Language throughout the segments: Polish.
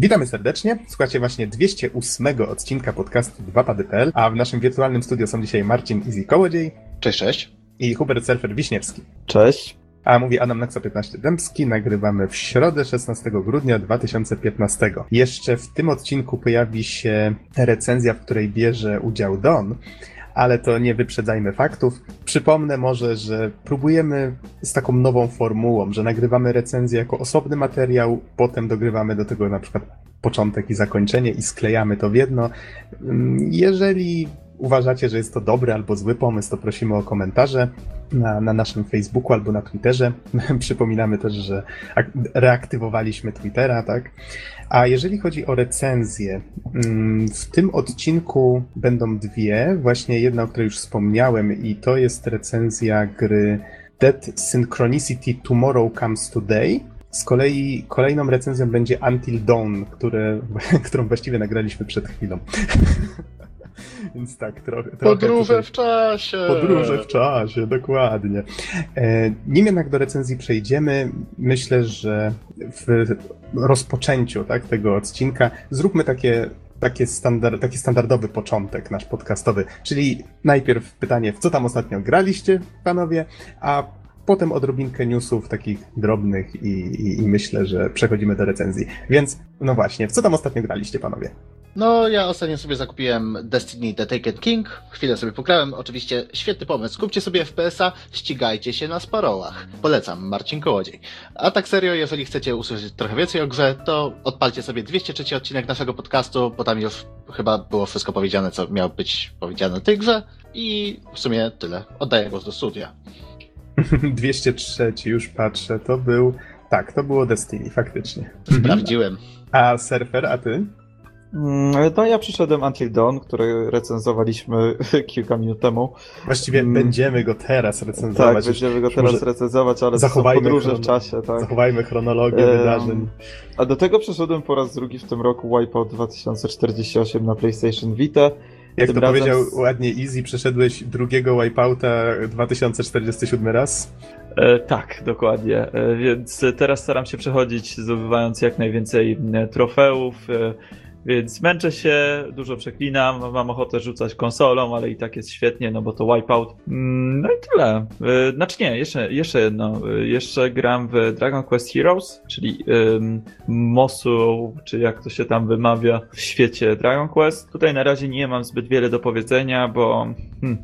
Witamy serdecznie. Słuchacie właśnie 208 odcinka podcastu 2pady.pl, a w naszym wirtualnym studio są dzisiaj Marcin Easy Kołodziej. Cześć, cześć. I Hubert Surfer Wiśniewski. Cześć. A mówi Adam Naksa 15 Dębski. Nagrywamy w środę 16 grudnia 2015. Jeszcze w tym odcinku pojawi się recenzja, w której bierze udział Don ale to nie wyprzedzajmy faktów. Przypomnę może, że próbujemy z taką nową formułą, że nagrywamy recenzję jako osobny materiał, potem dogrywamy do tego na przykład początek i zakończenie i sklejamy to w jedno. Jeżeli uważacie, że jest to dobry albo zły pomysł, to prosimy o komentarze na, na naszym Facebooku albo na Twitterze. Przypominamy też, że reaktywowaliśmy Twittera, tak? A jeżeli chodzi o recenzję, mm, w tym odcinku będą dwie, właśnie jedna, o której już wspomniałem i to jest recenzja gry Dead Synchronicity Tomorrow Comes Today. Z kolei kolejną recenzją będzie Until Dawn, które, którą właściwie nagraliśmy przed chwilą. Więc tak, trochę. Podróże tutaj... w czasie! Podróże w czasie, dokładnie. E, nim jednak do recenzji przejdziemy, myślę, że w rozpoczęciu tak, tego odcinka zróbmy takie takie standard, taki standardowy początek nasz podcastowy. Czyli najpierw pytanie, w co tam ostatnio graliście, panowie, a potem odrobinkę newsów takich drobnych i, i, i, myślę, że przechodzimy do recenzji. Więc, no właśnie, w co tam ostatnio graliście, panowie? No, ja ostatnio sobie zakupiłem Destiny The Taken King, chwilę sobie pograłem, oczywiście świetny pomysł. Kupcie sobie FPS-a, ścigajcie się na sparołach. Polecam, Marcin Kołodziej. A tak serio, jeżeli chcecie usłyszeć trochę więcej o grze, to odpalcie sobie 203 odcinek naszego podcastu, bo tam już chyba było wszystko powiedziane, co miało być powiedziane o tej grze. I w sumie tyle. Oddaję głos do studia. 203, już patrzę, to był... Tak, to było Destiny, faktycznie. Sprawdziłem. A Surfer, a ty? No ja przyszedłem Until Dawn, który recenzowaliśmy kilka minut temu. Właściwie mm. będziemy go teraz recenzować. Tak, będziemy go teraz recenzować, ale zachowajmy podróże w czasie. Tak. Zachowajmy chronologię um, wydarzeń. A do tego przyszedłem po raz drugi w tym roku Wipeout 2048 na PlayStation Vita. Jak to powiedział ładnie Easy, przeszedłeś drugiego Wipeouta 2047 raz? E, tak, dokładnie. E, więc teraz staram się przechodzić, zdobywając jak najwięcej trofeów. E, więc męczę się, dużo przeklinam, mam ochotę rzucać konsolą, ale i tak jest świetnie, no bo to Wipeout. Mm, no i tyle. Y, znaczy nie, jeszcze, jeszcze jedno. Y, jeszcze gram w Dragon Quest Heroes, czyli um, Mosu, czy jak to się tam wymawia w świecie Dragon Quest. Tutaj na razie nie mam zbyt wiele do powiedzenia, bo hmm,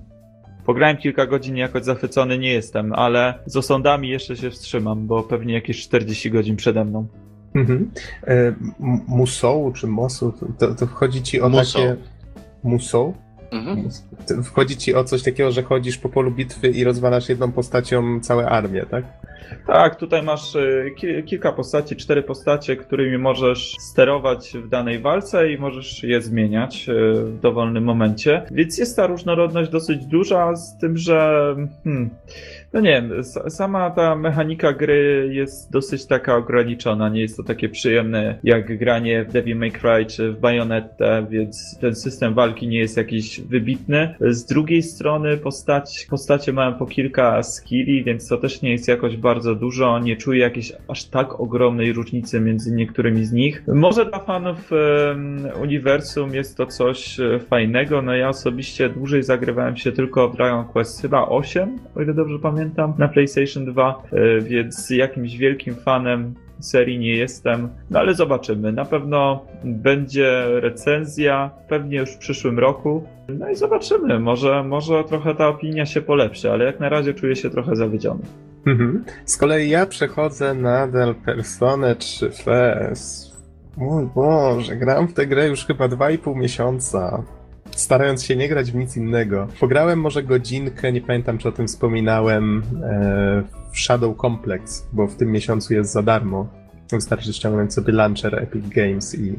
Pograłem kilka godzin, jakoś zachwycony nie jestem, ale z osądami jeszcze się wstrzymam, bo pewnie jakieś 40 godzin przede mną. Mhm. E, musou czy mosu, to, to wchodzi ci o Musou. takie... Musou? Mhm. Wchodzi ci o coś takiego, że chodzisz po polu bitwy i rozwalasz jedną postacią całe armię, tak? Tak, tutaj masz e, kilka postaci, cztery postacie, którymi możesz sterować w danej walce i możesz je zmieniać e, w dowolnym momencie. Więc jest ta różnorodność dosyć duża, z tym, że hmm, no nie wiem, sama ta mechanika gry jest dosyć taka ograniczona, nie jest to takie przyjemne jak granie w Devil May Cry czy w Bayonetta, więc ten system walki nie jest jakiś wybitny. Z drugiej strony postać, postacie mają po kilka skilli, więc to też nie jest jakoś bardzo dużo, nie czuję jakiejś aż tak ogromnej różnicy między niektórymi z nich. Może dla fanów um, uniwersum jest to coś e, fajnego, no ja osobiście dłużej zagrywałem się tylko w Dragon Quest chyba 8, o ile dobrze pamiętam, pamiętam, na PlayStation 2, e, więc jakimś wielkim fanem serii nie jestem, no ale zobaczymy. Na pewno będzie recenzja, pewnie już w przyszłym roku. No i zobaczymy, może, może trochę ta opinia się polepszy, ale jak na razie czuję się trochę zawiedziony. Mhm. Z kolei ja przechodzę nadal Personę 3 FS. Mój Boże, gram w tę grę już chyba 2,5 miesiąca starając się nie grać w nic innego. Pograłem może godzinkę, nie pamiętam czy o tym wspominałem, e, w Shadow Complex, bo w tym miesiącu jest za darmo. Wystarczy ściągnąć sobie launcher Epic Games i,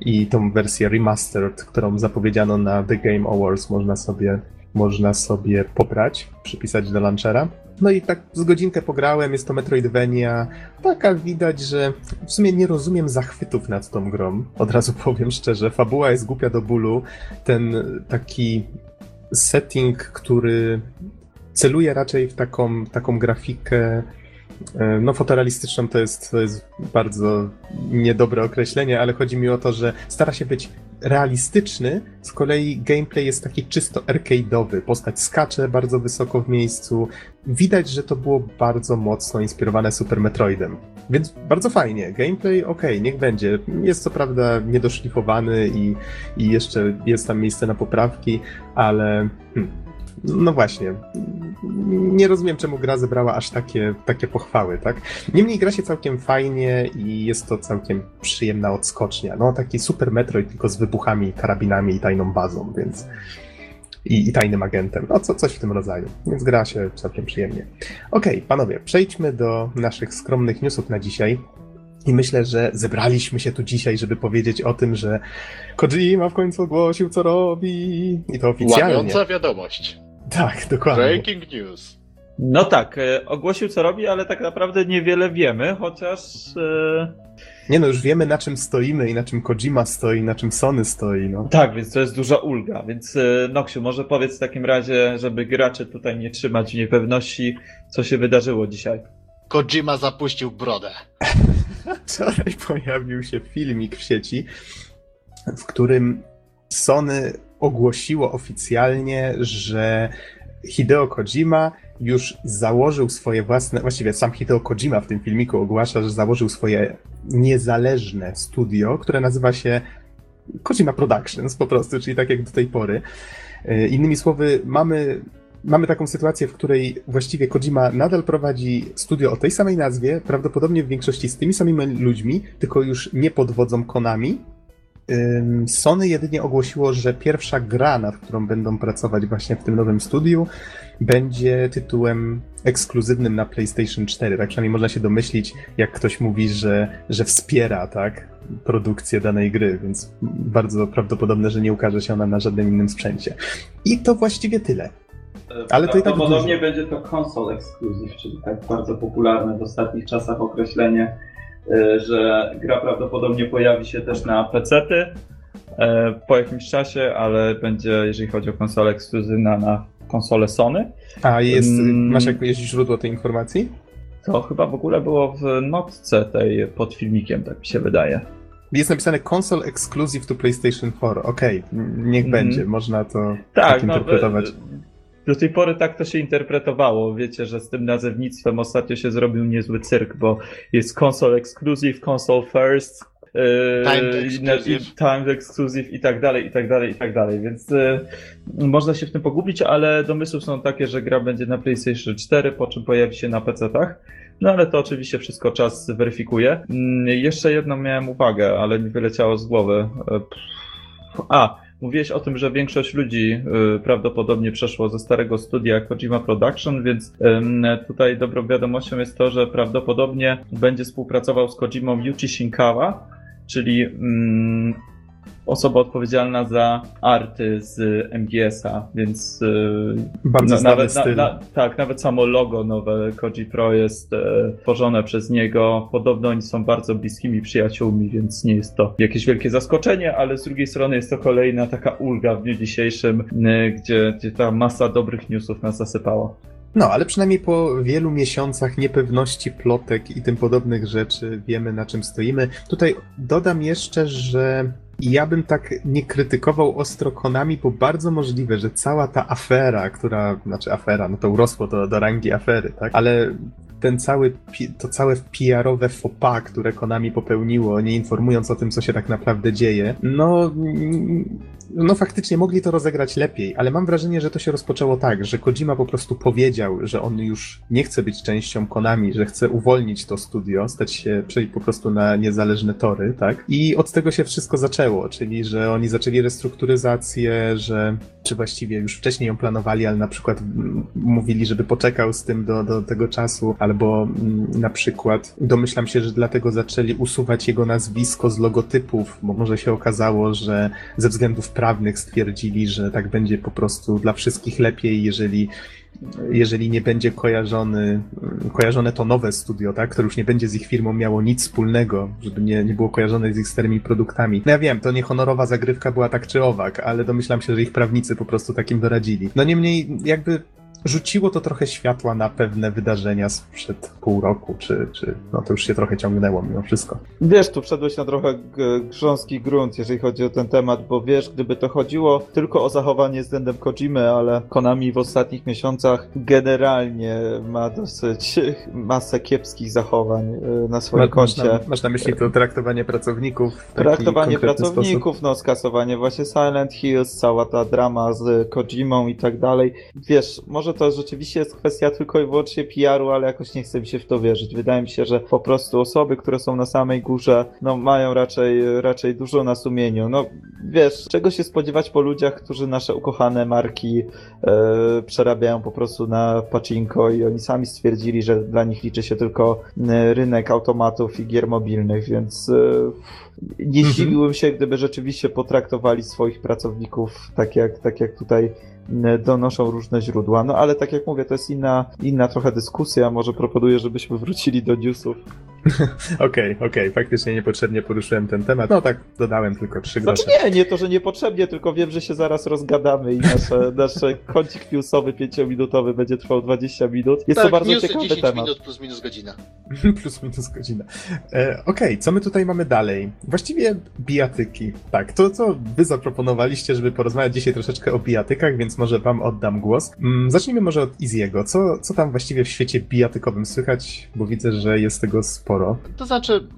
i tą wersję remastered, którą zapowiedziano na The Game Awards, można sobie, można sobie pobrać, przypisać do launchera. No i tak z godzinkę pograłem, jest to Metroidvania. Taka widać, że w sumie nie rozumiem zachwytów nad tą grą. Od razu powiem szczerze, fabuła jest głupia do bólu. Ten taki setting, który celuje raczej w taką, taką grafikę e, no fotorealistyczną to jest, to jest bardzo niedobre określenie, ale chodzi mi o to, że stara się być realistyczny, z kolei gameplay jest taki czysto arcade'owy. Postać skacze bardzo wysoko w miejscu. Widać, że to było bardzo mocno inspirowane Super Metroidem. Więc bardzo fajnie. Gameplay ok, niech będzie. Jest co prawda niedoszlifowany i, i jeszcze jest tam miejsce na poprawki, ale hmm, no właśnie. Nie rozumiem, czemu gra zebrała aż takie, takie pochwały, tak? Niemniej gra się całkiem fajnie i jest to całkiem przyjemna odskocznia. No, taki super Metroid, tylko z wybuchami, karabinami i tajną bazą, więc. I, i tajnym agentem. No, co, coś w tym rodzaju. Więc gra się całkiem przyjemnie. Okej, okay, panowie, przejdźmy do naszych skromnych newsów na dzisiaj. I myślę, że zebraliśmy się tu dzisiaj, żeby powiedzieć o tym, że Kojima w końcu ogłosił, co robi. I to oficjalnie. Łamiąca wiadomość. Tak, dokładnie. Breaking news. No tak, e, ogłosił co robi, ale tak naprawdę niewiele wiemy, chociaż. E... Nie no, już wiemy na czym stoimy i na czym Kojima stoi, na czym Sony stoi. No. Tak, więc to jest duża ulga. Więc e, Noksiu, może powiedz w takim razie, żeby gracze tutaj nie trzymać w niepewności, co się wydarzyło dzisiaj. Kojima zapuścił brodę. Wczoraj pojawił się filmik w sieci, w którym Sony ogłosiło oficjalnie, że Hideo Kojima już założył swoje własne, właściwie sam Hideo Kojima w tym filmiku ogłasza, że założył swoje niezależne studio, które nazywa się Kojima Productions po prostu, czyli tak jak do tej pory. E, innymi słowy, mamy, mamy taką sytuację, w której właściwie Kojima nadal prowadzi studio o tej samej nazwie, prawdopodobnie w większości z tymi samymi ludźmi, tylko już nie pod wodzą Konami, Sony jedynie ogłosiło, że pierwsza gra, nad którą będą pracować właśnie w tym nowym studiu, będzie tytułem ekskluzywnym na PlayStation 4. Tak przynajmniej można się domyślić, jak ktoś mówi, że, że wspiera tak, produkcję danej gry, więc bardzo prawdopodobne, że nie ukaże się ona na żadnym innym sprzęcie. I to właściwie tyle. Ale to i tak Prawdopodobnie będzie to console exclusive, czyli tak bardzo popularne w ostatnich czasach określenie że gra prawdopodobnie pojawi się też na PC-ty e, po jakimś czasie, ale będzie, jeżeli chodzi o konsolę ekskluzywna, na konsolę Sony. A jest, mm. masz jakieś źródło tej informacji? To chyba w ogóle było w notce tej pod filmikiem, tak mi się wydaje. Jest napisane console exclusive to PlayStation 4. Okej, okay, niech mm. będzie, można to tak, tak interpretować. No, do tej pory tak to się interpretowało. Wiecie, że z tym nazewnictwem ostatnio się zrobił niezły cyrk, bo jest console exclusive, console first, yy, timed exclusive. timed exclusive i tak dalej, i tak dalej, i tak dalej. Więc yy, można się w tym pogubić, ale domysły są takie, że gra będzie na PlayStation 4, po czym pojawi się na PC-tach. No ale to oczywiście wszystko czas weryfikuje. Yy, jeszcze jedną miałem uwagę, ale mi wyleciało z głowy. Yy, a, Mówiłeś o tym, że większość ludzi y, prawdopodobnie przeszło ze starego studia Kojima Production, więc tutaj dobrą wiadomością jest to, że prawdopodobnie będzie współpracował z Kojimą Yuji Shinkawa, czyli osoba odpowiedzialna za arty z MGS-a, więc Bardzo na, nawet, na, na, tak, nawet samo logo nowe Koji Pro jest e, tworzone przez niego. Podobno oni są bardzo bliskimi przyjaciółmi, więc nie jest to jakieś wielkie zaskoczenie, ale z drugiej strony jest to kolejna taka ulga w dniu dzisiejszym, e, gdzie, gdzie ta masa dobrych newsów nas zasypała. No, ale przynajmniej po wielu miesiącach niepewności, plotek i tym podobnych rzeczy wiemy na czym stoimy. Tutaj dodam jeszcze, że ja bym tak nie krytykował ostro Konami, bo bardzo możliwe, że cała ta afera, która, znaczy afera, no to urosło do, do rangi afery, tak? Ale ten cały, to całe PR-owe faux pas, które Konami popełniło, nie informując o tym, co się tak naprawdę dzieje, no, no faktycznie mogli to rozegrać lepiej, ale mam wrażenie, że to się rozpoczęło tak, że Kojima po prostu powiedział, że on już nie chce być częścią Konami, że chce uwolnić to studio, stać się, przejść po prostu na niezależne tory, tak? I od tego się wszystko zaczęło, czyli że oni zaczęli restrukturyzację, że, czy właściwie już wcześniej ją planowali, ale na przykład mówili, żeby poczekał z tym do, do tego czasu, albo mm, na przykład domyślam się, że dlatego zaczęli usuwać jego nazwisko z logotypów, bo może się okazało, że ze względów prawnych stwierdzili, że tak będzie po prostu dla wszystkich lepiej, jeżeli jeżeli nie będzie kojarzony, kojarzone to nowe studio, tak, które już nie będzie z ich firmą miało nic wspólnego, żeby nie, nie było kojarzone z ich starymi produktami. No ja wiem, to nie honorowa zagrywka była tak czy owak, ale domyślam się, że ich prawnicy po prostu takim doradzili. No niemniej, jakby rzuciło to trochę światła na pewne wydarzenia sprzed pół roku, czy, czy no to już się trochę ciągnęło mimo wszystko. Wiesz, tu wszedłeś na trochę grząski grunt, jeżeli chodzi o ten temat, bo wiesz, gdyby to chodziło tylko o zachowanie względem Kojimy, ale Konami w ostatnich miesiącach generalnie ma dosyć masę kiepskich zachowań e, na swoim masz, koncie. Masz na, masz na myśli to traktowanie pracowników? Traktowanie pracowników, sposób? no skasowanie właśnie Silent Hills, cała ta drama z Kojimą i tak dalej. Wiesz, może to rzeczywiście jest kwestia tylko i wyłącznie PR-u, ale jakoś nie chcę mi się w to wierzyć. Wydaje mi się, że po prostu osoby, które są na samej górze, no mają raczej, raczej dużo na sumieniu. No wiesz, czego się spodziewać po ludziach, którzy nasze ukochane marki e, przerabiają po prostu na pacinko i oni sami stwierdzili, że dla nich liczy się tylko e, rynek automatów i gier mobilnych, więc e, nie mhm. zdziwiłbym się, gdyby rzeczywiście potraktowali swoich pracowników tak jak, tak jak tutaj donoszą różne źródła. No ale tak jak mówię, to jest inna, inna trochę dyskusja. Może proponuję, żebyśmy wrócili do newsów. Okej, okej, okay, okay. faktycznie niepotrzebnie poruszyłem ten temat. No tak, dodałem tylko trzy grosze. Znaczy nie, nie to, że niepotrzebnie, tylko wiem, że się zaraz rozgadamy i nasze, nasze kącik newsowy pięciominutowy będzie trwał 20 minut. Jest tak, to bardzo newsy ciekawy 10 temat. minut plus minus godzina. plus minus godzina. E, okej, okay, co my tutaj mamy dalej? Właściwie bijatyki. Tak, to co wy zaproponowaliście, żeby porozmawiać dzisiaj troszeczkę o bijatykach, więc może wam oddam głos. Mm, zacznijmy może od Easy'ego. Co, co tam właściwie w świecie bijatykowym słychać? Bo widzę, że jest tego sporo sporo. To znaczy,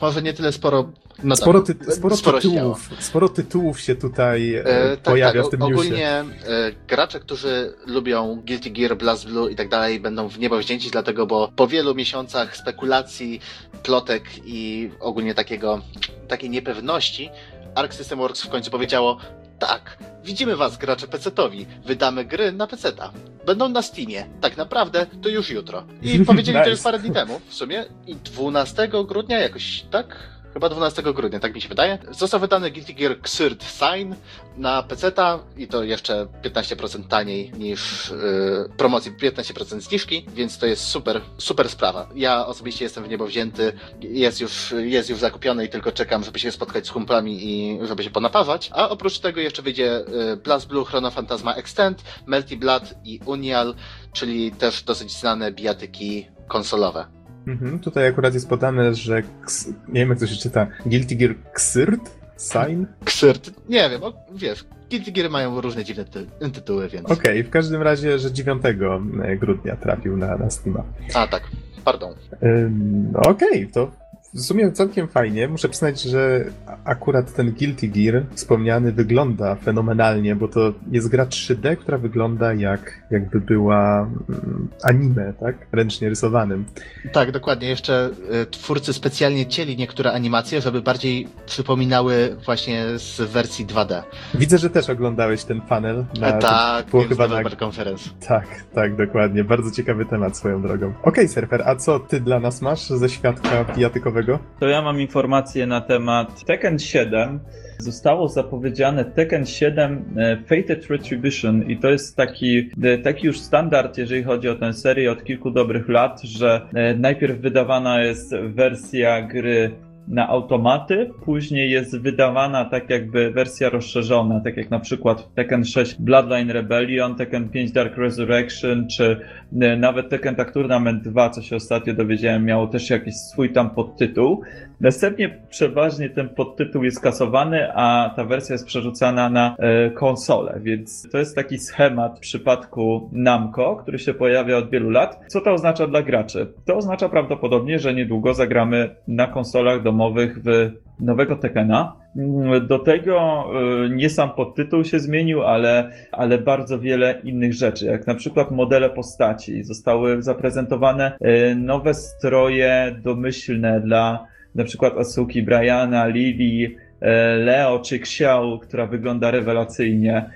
może nie tyle sporo. No sporo, ty, sporo, sporo tytułów, sporo tytułów się tutaj e, e tak, pojawia tak, w tym Ogólnie newsie. e, gracze, którzy lubią Guilty Gear, Blast Blue i tak dalej, będą w niebo wzięci, dlatego, bo po wielu miesiącach spekulacji, plotek i ogólnie takiego, takiej niepewności, Arc System Works w końcu powiedziało, tak, widzimy was, gracze PC-towi. Wydamy gry na PC-ta. Będą na Steamie. Tak naprawdę to już jutro. I powiedzieli nice. to już parę dni temu w sumie. I 12 grudnia jakoś, tak? Chyba 12 grudnia, tak mi się wydaje. Został wydany Guilty Gear Xrd Sign na PC-ta i to jeszcze 15% taniej niż yy, promocji, 15% zniżki, więc to jest super, super sprawa. Ja osobiście jestem w niebo wzięty, jest już, jest już zakupiony i tylko czekam, żeby się spotkać z kumplami i żeby się ponapawać. A oprócz tego jeszcze wyjdzie yy, Blast Blue, Chrono Phantasma Extend, Melty Blood i Unial, czyli też dosyć znane bijatyki konsolowe. Mhm, tutaj akurat jest podane, że nie wiem jak to się czyta, Guilty Gear Xyrt? Sign? Xyrt, nie wiem, o, wiesz, Guilty Gear mają różne dziwne ty tytuły, więc... Okej, okay, w każdym razie, że 9 e, grudnia trafił na, na Steama. A, tak, pardon. Ym, Okej, okay, to w sumie całkiem fajnie. Muszę przyznać, że akurat ten Guilty Gear wspomniany wygląda fenomenalnie, bo to jest gra 3D, która wygląda jak jakby była mm, anime, tak? Ręcznie rysowanym. Tak, dokładnie. Jeszcze y, twórcy specjalnie cieli niektóre animacje, żeby bardziej przypominały właśnie z wersji 2D. Widzę, że też oglądałeś ten panel. Na, tak, było chyba na konferencji. Tak, tak, dokładnie. Bardzo ciekawy temat swoją drogą. Okej, okay, Surfer, a co ty dla nas masz ze świadka To ja mam informację na temat Tekken 7. Zostało zapowiedziane Tekken 7 e, Fated Retribution i to jest taki, e, taki już standard, jeżeli chodzi o tę serię od kilku dobrych lat, że e, najpierw wydawana jest wersja gry na automaty, później jest wydawana tak jakby wersja rozszerzona, tak jak na przykład Tekken 6 Bloodline Rebellion, Tekken 5 Dark Resurrection, czy nawet Tekken Tag Tournament 2, co się ostatnio dowiedziałem, miało też jakiś swój tam podtytuł. Następnie przeważnie ten podtytuł jest kasowany, a ta wersja jest przerzucana na e, konsolę, więc to jest taki schemat w przypadku Namco, który się pojawia od wielu lat. Co to oznacza dla graczy? To oznacza prawdopodobnie, że niedługo zagramy na konsolach domowych w nowego Tekena. Do tego e, nie sam podtytuł się zmienił, ale, ale bardzo wiele innych rzeczy, jak na przykład modele postaci. Zostały zaprezentowane e, nowe stroje domyślne dla na przykład Asuki, Briana, Lili, e, Leo czy Xiao, która wygląda rewelacyjnie.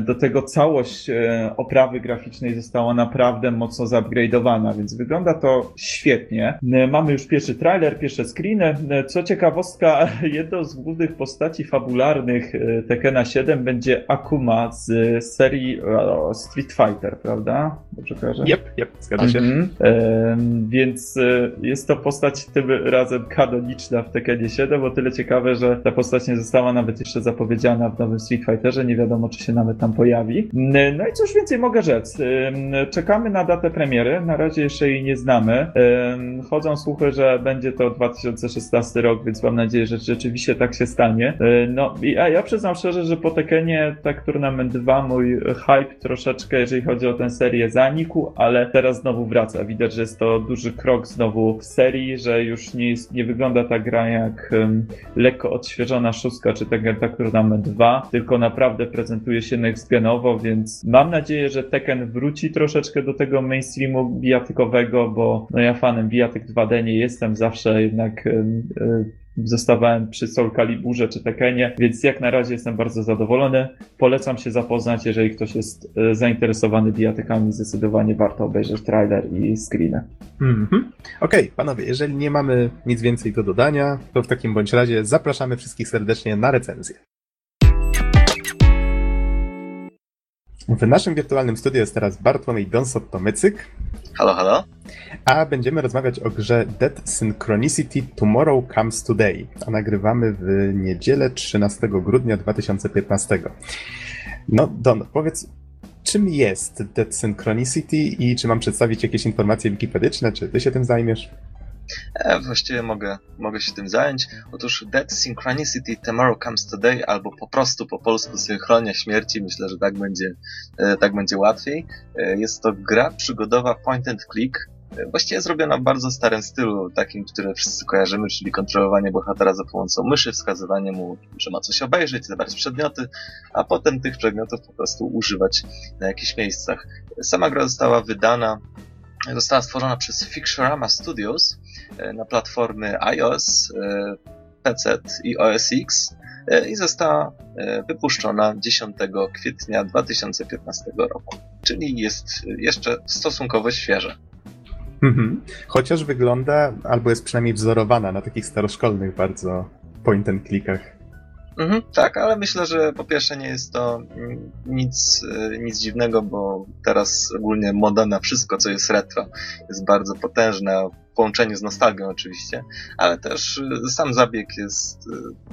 Do tego całość e, oprawy graficznej została naprawdę mocno zupgrade'owana, więc wygląda to świetnie. E, mamy już pierwszy trailer, pierwsze screeny. E, co ciekawostka, jedną z głównych postaci fabularnych Tekena 7 będzie Akuma z serii Street Fighter, prawda? Dobrze kojarzę? Yep, yep, zgadza się. Mhm. Więc jest to postać tym razem kanoniczna w Tekenie 7, bo tyle ciekawe, że ta postać nie została nawet jeszcze zapowiedziana w nowym Street Fighterze, nie wiadomo wiadomo, czy się nawet tam pojawi. No i cóż więcej mogę rzec. Czekamy na datę premiery, na razie jeszcze jej nie znamy. Chodzą słuchy, że będzie to 2016 rok, więc mam nadzieję, że rzeczywiście tak się stanie. No i ja, przyznam szczerze, że po Tekenie tak Tournament 2 mój hype troszeczkę, jeżeli chodzi o tę serię, zanikł, ale teraz znowu wraca. Widać, że jest to duży krok znowu w serii, że już nie, jest, nie wygląda ta gra jak um, lekko odświeżona szóstka czy Tekken Tag Tournament 2, tylko naprawdę prezentuje się next genowo, więc mam nadzieję, że Tekken wróci troszeczkę do tego mainstreamu bijatykowego, bo no ja fanem bijatyk 2D nie jestem, zawsze jednak zostawałem przy Soul Caliburze czy Tekenie, więc jak na razie jestem bardzo zadowolony. Polecam się zapoznać, jeżeli ktoś jest e, zainteresowany bijatykami, zdecydowanie warto obejrzeć trailer i screeny. Mm -hmm. Okej, okay, panowie, jeżeli nie mamy nic więcej do dodania, to w takim bądź razie zapraszamy wszystkich serdecznie na recenzję. W naszym wirtualnym studiu jest teraz Bartłomiej Donsot-Tomycyk. Halo, halo. A będziemy rozmawiać o grze Dead Synchronicity Tomorrow Comes Today, a nagrywamy w niedzielę 13 grudnia 2015. No, Don, powiedz, czym jest Dead Synchronicity i czy mam przedstawić jakieś informacje wikipedyczne, czy ty się tym zajmiesz? E, właściwie mogę, mogę się tym zająć. Otóż Dead Synchronicity Tomorrow Comes Today, albo po prostu po polsku Synchronia Śmierci, myślę, że tak będzie, e, tak będzie łatwiej. E, jest to gra przygodowa point and click, e, właściwie zrobiona w bardzo starym stylu, takim, który wszyscy kojarzymy, czyli kontrolowanie bohatera za pomocą myszy, wskazywanie mu, że ma coś obejrzeć, zabrać przedmioty, a potem tych przedmiotów po prostu używać na jakichś miejscach. Sama gra została wydana została stworzona przez Fixorama Studios e, na platformy iOS, e, PC i OS X e, i została wypuszczona 10 kwietnia 2015 roku, czyli jest jeszcze stosunkowo świeża. Mhm. Chociaż wygląda, albo jest przynajmniej wzorowana na takich staroszkolnych bardzo point and clickach. Mhm, tak, ale myślę, że po pierwsze nie jest to nic, e, nic dziwnego, bo teraz ogólnie moda na wszystko, co jest retro, jest bardzo potężna połączeniu z nostalgią oczywiście, ale też y, sam zabieg jest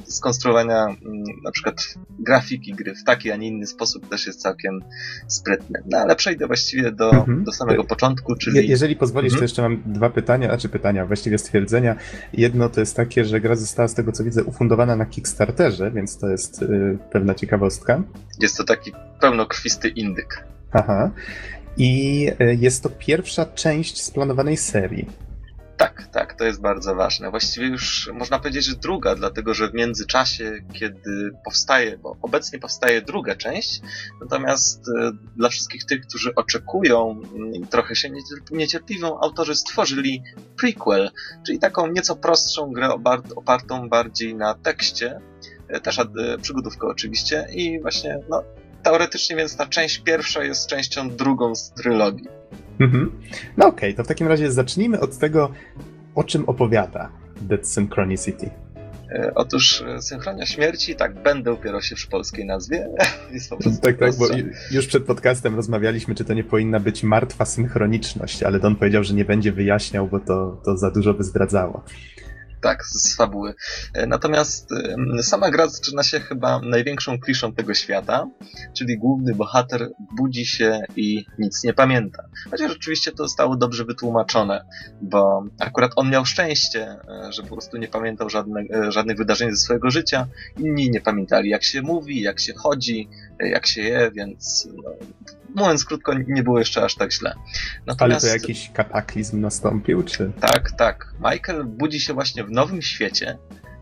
y, skonstruowania mm, na przykład grafiki gry w taki, a nie inny sposób też jest całkiem sprytny. No ale przejdę właściwie do, mhm. do samego początku, czyli... Je, jeżeli pozwolisz, mhm. to jeszcze mam dwa pytania, znaczy pytania, właściwie stwierdzenia. Jedno to jest takie, że gra została z tego co widzę ufundowana na Kickstarterze, więc to jest y, pewna ciekawostka. Jest to taki pełnokrwisty indyk. Aha. I jest to pierwsza część splanowanej serii. Tak, tak, to jest bardzo ważne. Właściwie już można powiedzieć, że druga, dlatego że w międzyczasie, kiedy powstaje, bo obecnie powstaje druga część, natomiast e, dla wszystkich tych, którzy oczekują, mm, trochę się niecierpliwią, autorzy stworzyli prequel, czyli taką nieco prostszą grę opartą bardziej na tekście, e, też e, przygodówkę oczywiście i właśnie, no, teoretycznie więc ta część pierwsza jest częścią drugą z trylogii. Mhm. No okej, okay, to w takim razie zacznijmy od tego, o czym opowiada Dead Synchronicity. E, otóż e, Synchronia Śmierci, tak, będę upierał się przy polskiej nazwie. Jest po prostu tak, tak, bo już przed podcastem rozmawialiśmy, czy to nie powinna być martwa synchroniczność, ale Don powiedział, że nie będzie wyjaśniał, bo to, to za dużo by zdradzało tak, z fabuły. E, natomiast sama gra zaczyna się chyba największą kliszą tego świata, czyli główny bohater budzi się i nic nie pamięta. Chociaż oczywiście to zostało dobrze wytłumaczone, bo akurat on miał szczęście, e, że po prostu nie pamiętał żadne, e, żadnych wydarzeń ze swojego życia. Inni nie pamiętali, jak się mówi, jak się chodzi, jak się je, więc no, mówiąc krótko, nie było jeszcze aż tak źle. Natomiast... Ale to jakiś kataklizm nastąpił, czy? Tak, tak. Michael budzi się właśnie w nowym świecie,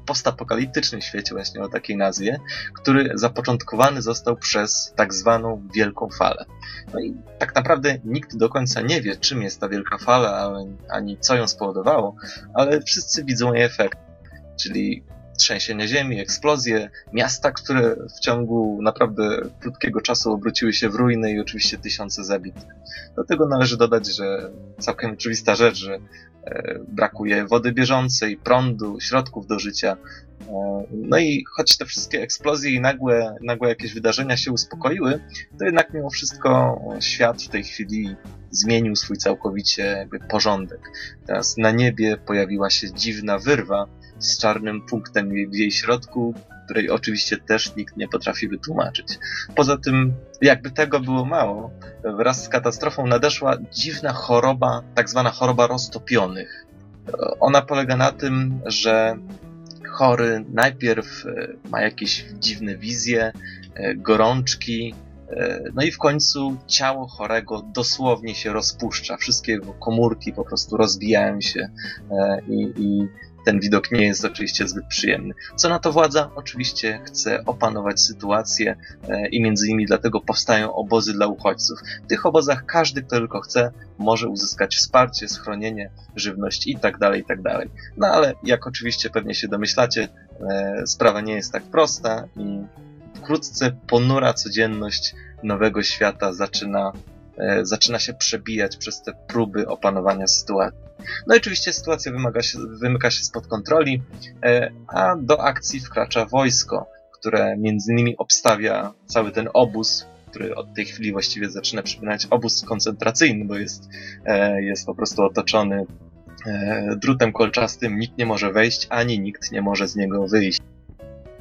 postapokaliptycznym świecie właśnie o takiej nazwie, który zapoczątkowany został przez tak zwaną Wielką Falę. No i tak naprawdę nikt do końca nie wie, czym jest ta Wielka Fala, ani co ją spowodowało, ale wszyscy widzą jej efekt, czyli trzęsienie ziemi, eksplozje, miasta, które w ciągu naprawdę krótkiego czasu obróciły się w ruiny i oczywiście tysiące zabitych. Do tego należy dodać, że całkiem oczywista rzecz, że e, brakuje wody bieżącej, prądu, środków do życia. E, no i choć te wszystkie eksplozje i nagłe, nagłe jakieś wydarzenia się uspokoiły, to jednak mimo wszystko świat w tej chwili zmienił swój całkowicie jakby porządek. Teraz na niebie pojawiła się dziwna wyrwa, z czarnym punktem w jej środku, której oczywiście też nikt nie potrafi wytłumaczyć. Poza tym, jakby tego było mało, wraz z katastrofą nadeszła dziwna choroba, tak zwana choroba roztopionych. Ona polega na tym, że chory najpierw e, ma jakieś dziwne wizje, e, gorączki, e, no i w końcu ciało chorego dosłownie się rozpuszcza. Wszystkie jego komórki po prostu rozbijają się i, i ten widok nie jest oczywiście zbyt przyjemny. Co na to władza? Oczywiście chce opanować sytuację e, i między innymi dlatego powstają obozy dla uchodźców. W tych obozach każdy, kto tylko chce, może uzyskać wsparcie, schronienie, żywność itd., tak itd. Tak no ale jak oczywiście pewnie się domyślacie, e, sprawa nie jest tak prosta i wkrótce ponura codzienność nowego świata zaczyna E, zaczyna się przebijać przez te próby opanowania sytuacji. No i oczywiście sytuacja wymaga się, wymyka się spod kontroli, e, a do akcji wkracza wojsko, które między innymi obstawia cały ten obóz, który od tej chwili właściwie zaczyna przypominać obóz koncentracyjny, bo jest, e, jest po prostu otoczony drutem kolczastym, nikt nie może wejść, ani nikt nie może z niego wyjść.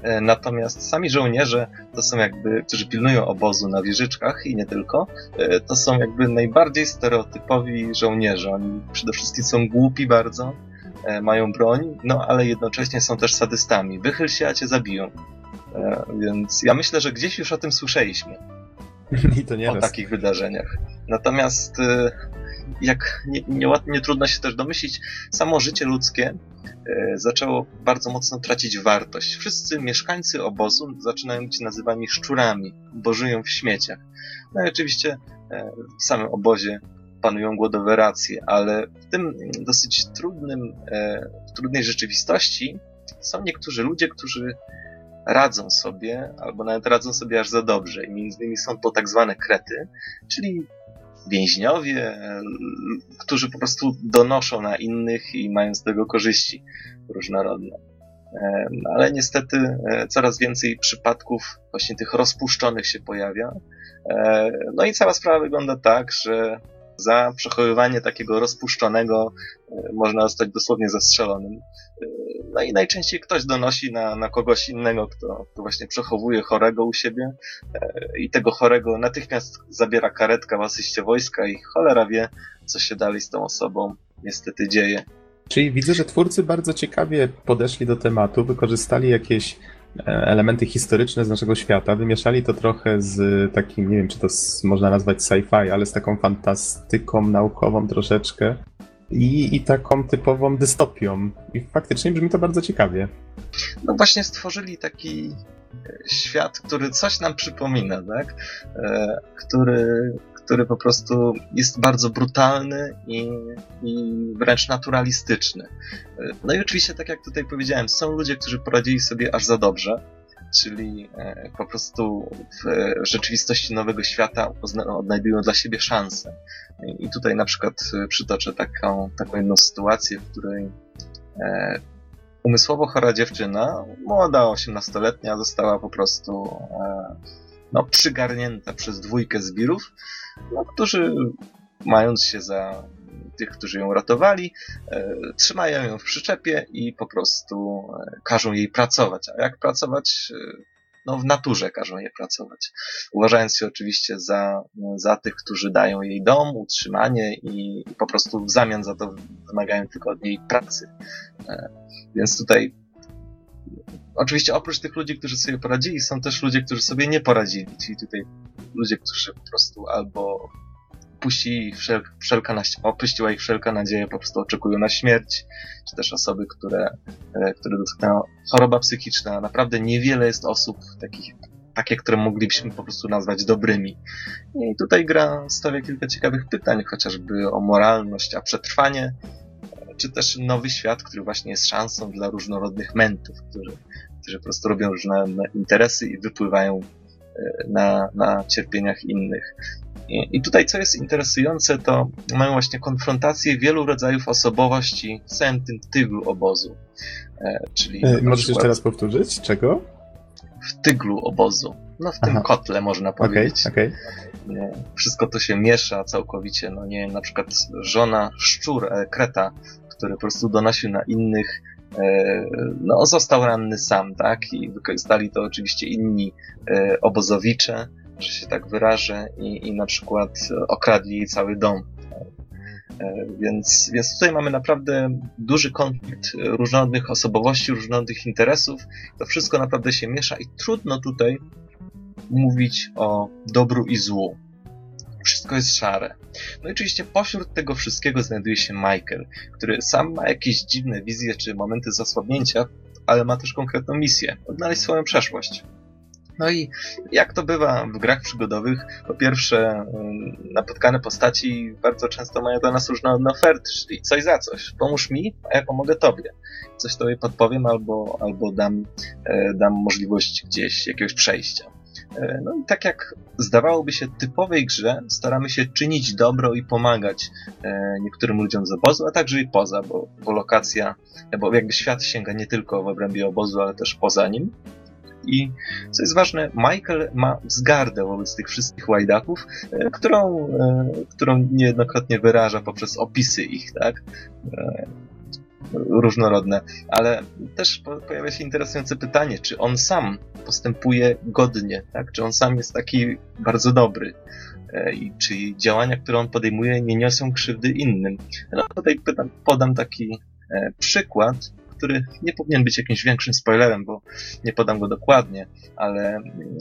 E, natomiast sami żołnierze, to są jakby, którzy pilnują obozu na wieżyczkach i nie tylko, e, to są jakby najbardziej stereotypowi żołnierze. Oni przede wszystkim są głupi bardzo, e, mają broń, no ale jednocześnie są też sadystami. Wychyl się, a cię zabiją. Więc ja myślę, że gdzieś już o tym słyszeliśmy. I to nie O raz. takich wydarzeniach. Natomiast jak nie, nie, nie, trudno się też domyślić, samo życie ludzkie e, zaczęło bardzo mocno tracić wartość. Wszyscy mieszkańcy obozu zaczynają być nazywani szczurami, bo żyją w śmieciach. No i oczywiście e, w samym obozie panują głodowe racje, ale w tym dosyć trudnym, e, w trudnej rzeczywistości są niektórzy ludzie, którzy radzą sobie, albo nawet radzą sobie aż za dobrze. I między innymi są to tak zwane krety, czyli więźniowie, którzy po prostu donoszą na innych i mają z tego korzyści różnorodne. Ale niestety e, coraz więcej przypadków właśnie tych rozpuszczonych się pojawia. E, no i cała sprawa wygląda tak, że za przechowywanie takiego rozpuszczonego e, można zostać dosłownie zastrzelonym. E, no i najczęściej ktoś donosi na, na kogoś innego, kto, kto właśnie przechowuje chorego u siebie e, i tego chorego natychmiast zabiera karetka w asyście wojska i cholera wie, co się dalej z tą osobą niestety dzieje. Czyli widzę, że twórcy bardzo ciekawie podeszli do tematu, wykorzystali jakieś elementy historyczne z naszego świata, wymieszali to trochę z takim, nie wiem czy to można nazwać sci-fi, ale z taką fantastyką naukową troszeczkę i, i taką typową dystopią. I faktycznie brzmi to bardzo ciekawie. No właśnie stworzyli taki e, świat, który coś nam przypomina, tak? E, który, który po prostu jest bardzo brutalny i, i wręcz naturalistyczny. No i oczywiście, tak jak tutaj powiedziałem, są ludzie, którzy poradzili sobie aż za dobrze, czyli e, po prostu w rzeczywistości nowego świata odnajdują dla siebie szansę. I tutaj na przykład e, przytoczę taką, taką jedną sytuację, w której e, umysłowo chora dziewczyna, młoda, 18-letnia, została po prostu no, przygarnięta przez dwójkę zbirów, no, którzy mając się za tych, którzy ją ratowali, e, trzymają ją w przyczepie i po prostu e, każą jej pracować. A jak pracować? E, no, w naturze każą jej pracować. Uważając się oczywiście za, za tych, którzy dają jej dom, utrzymanie i, po prostu w zamian za to wymagają tylko od niej pracy. Więc tutaj Oczywiście oprócz tych ludzi, którzy sobie poradzili, są też ludzie, którzy sobie nie poradzili. Czyli tutaj ludzie, którzy po prostu albo puści wszel wszelka opuściła ich wszelka nadzieja, po prostu oczekują na śmierć, czy też osoby, które, e, które dotknęła choroba psychiczna. Naprawdę niewiele jest osób takich, takie, które moglibyśmy po prostu nazwać dobrymi. I tutaj gra stawia kilka ciekawych pytań, chociażby o moralność, a przetrwanie, czy też nowy świat, który właśnie jest szansą dla różnorodnych mentów, którzy, którzy po prostu robią różne interesy i wypływają e, na, na cierpieniach innych. I, tutaj, co jest interesujące, to mają właśnie konfrontację wielu rodzajów osobowości w całym tym tyglu obozu. E, czyli e, Możesz przykład, jeszcze raz powtórzyć? Czego? W tyglu obozu. No w tym Aha. kotle można powiedzieć. Okay, okay. Wszystko to się miesza całkowicie. No nie na przykład żona szczur, e, kreta, który po prostu donosił na innych no, został ranny sam, tak? I wykorzystali to oczywiście inni obozowicze, że się tak wyrażę, i, i na przykład okradli cały dom. Więc, więc tutaj mamy naprawdę duży konflikt różnorodnych osobowości, różnorodnych interesów. To wszystko naprawdę się miesza i trudno tutaj mówić o dobru i złu. Wszystko jest szare. No i oczywiście pośród tego wszystkiego znajduje się Michael, który sam ma jakieś dziwne wizje czy momenty zasłabnięcia, ale ma też konkretną misję odnaleźć swoją przeszłość. No i jak to bywa w grach przygodowych, po pierwsze napotkane postaci bardzo często mają do nas różne oferty, czyli coś za coś. Pomóż mi, a ja pomogę tobie. Coś tobie podpowiem albo, albo dam, e, dam możliwość gdzieś jakiegoś przejścia. E, no i tak jak zdawałoby się typowej grze, staramy się czynić dobro i pomagać e, niektórym ludziom z obozu, a także i poza, bo, bo lokacja, bo jakby świat sięga nie tylko w obrębie obozu, ale też poza nim. I co jest ważne, Michael ma wzgardę wobec tych wszystkich łajdaków, e, którą, którą niejednokrotnie wyraża poprzez opisy ich, tak? różnorodne, ale też pojawia się interesujące pytanie, czy on sam postępuje godnie, tak? czy on sam jest taki bardzo dobry e, i czy działania, które on podejmuje, nie niosą krzywdy innym. No tutaj podam taki e, przykład, który nie powinien być jakimś większym spoilerem, bo nie podam go dokładnie, ale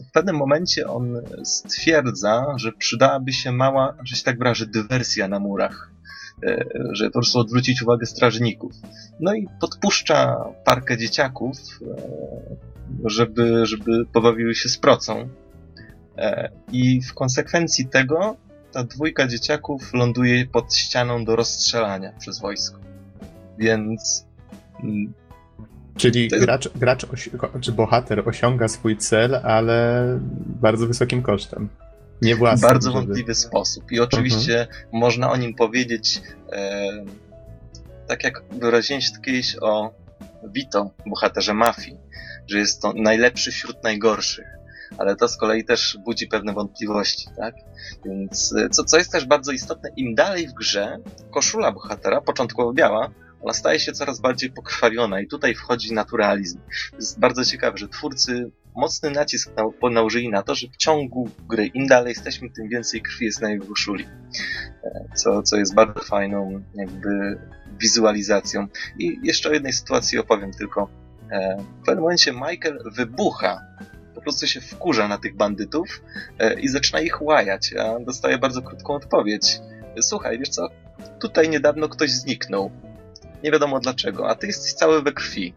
w pewnym momencie on stwierdza, że przydałaby się mała, że się tak wyrażę, dywersja na murach E, że po prostu odwrócić uwagę strażników. No i podpuszcza parkę dzieciaków, e, żeby, żeby pobawiły się z procą. E, I w konsekwencji tego ta dwójka dzieciaków ląduje pod ścianą do rozstrzelania przez wojsko. Więc. Mm, Czyli gracz, gracz czy bohater osiąga swój cel, ale bardzo wysokim kosztem. Nie własny, bardzo żeby... wątpliwy sposób. I oczywiście mhm. można o nim powiedzieć, e, tak jak wyraziłem się kiedyś o Vito, bohaterze mafii, że jest to najlepszy wśród najgorszych. Ale to z kolei też budzi pewne wątpliwości, tak? Więc e, co, co jest też bardzo istotne, im dalej w grze koszula bohatera, początkowo biała, ona staje się coraz bardziej pokrwawiona i tutaj wchodzi naturalizm. Jest bardzo ciekawe, że twórcy mocny nacisk na, nałożyli na to, że w ciągu gry im dalej jesteśmy, tym więcej krwi jest na jego koszuli. E, co, co jest bardzo fajną jakby wizualizacją. I jeszcze o jednej sytuacji opowiem tylko. E, w pewnym momencie Michael wybucha po prostu się wkurza na tych bandytów e, i zaczyna ich łajać, a dostaje bardzo krótką odpowiedź. Słuchaj, wiesz co, tutaj niedawno ktoś zniknął. Nie wiadomo dlaczego, a ty jesteś cały we krwi.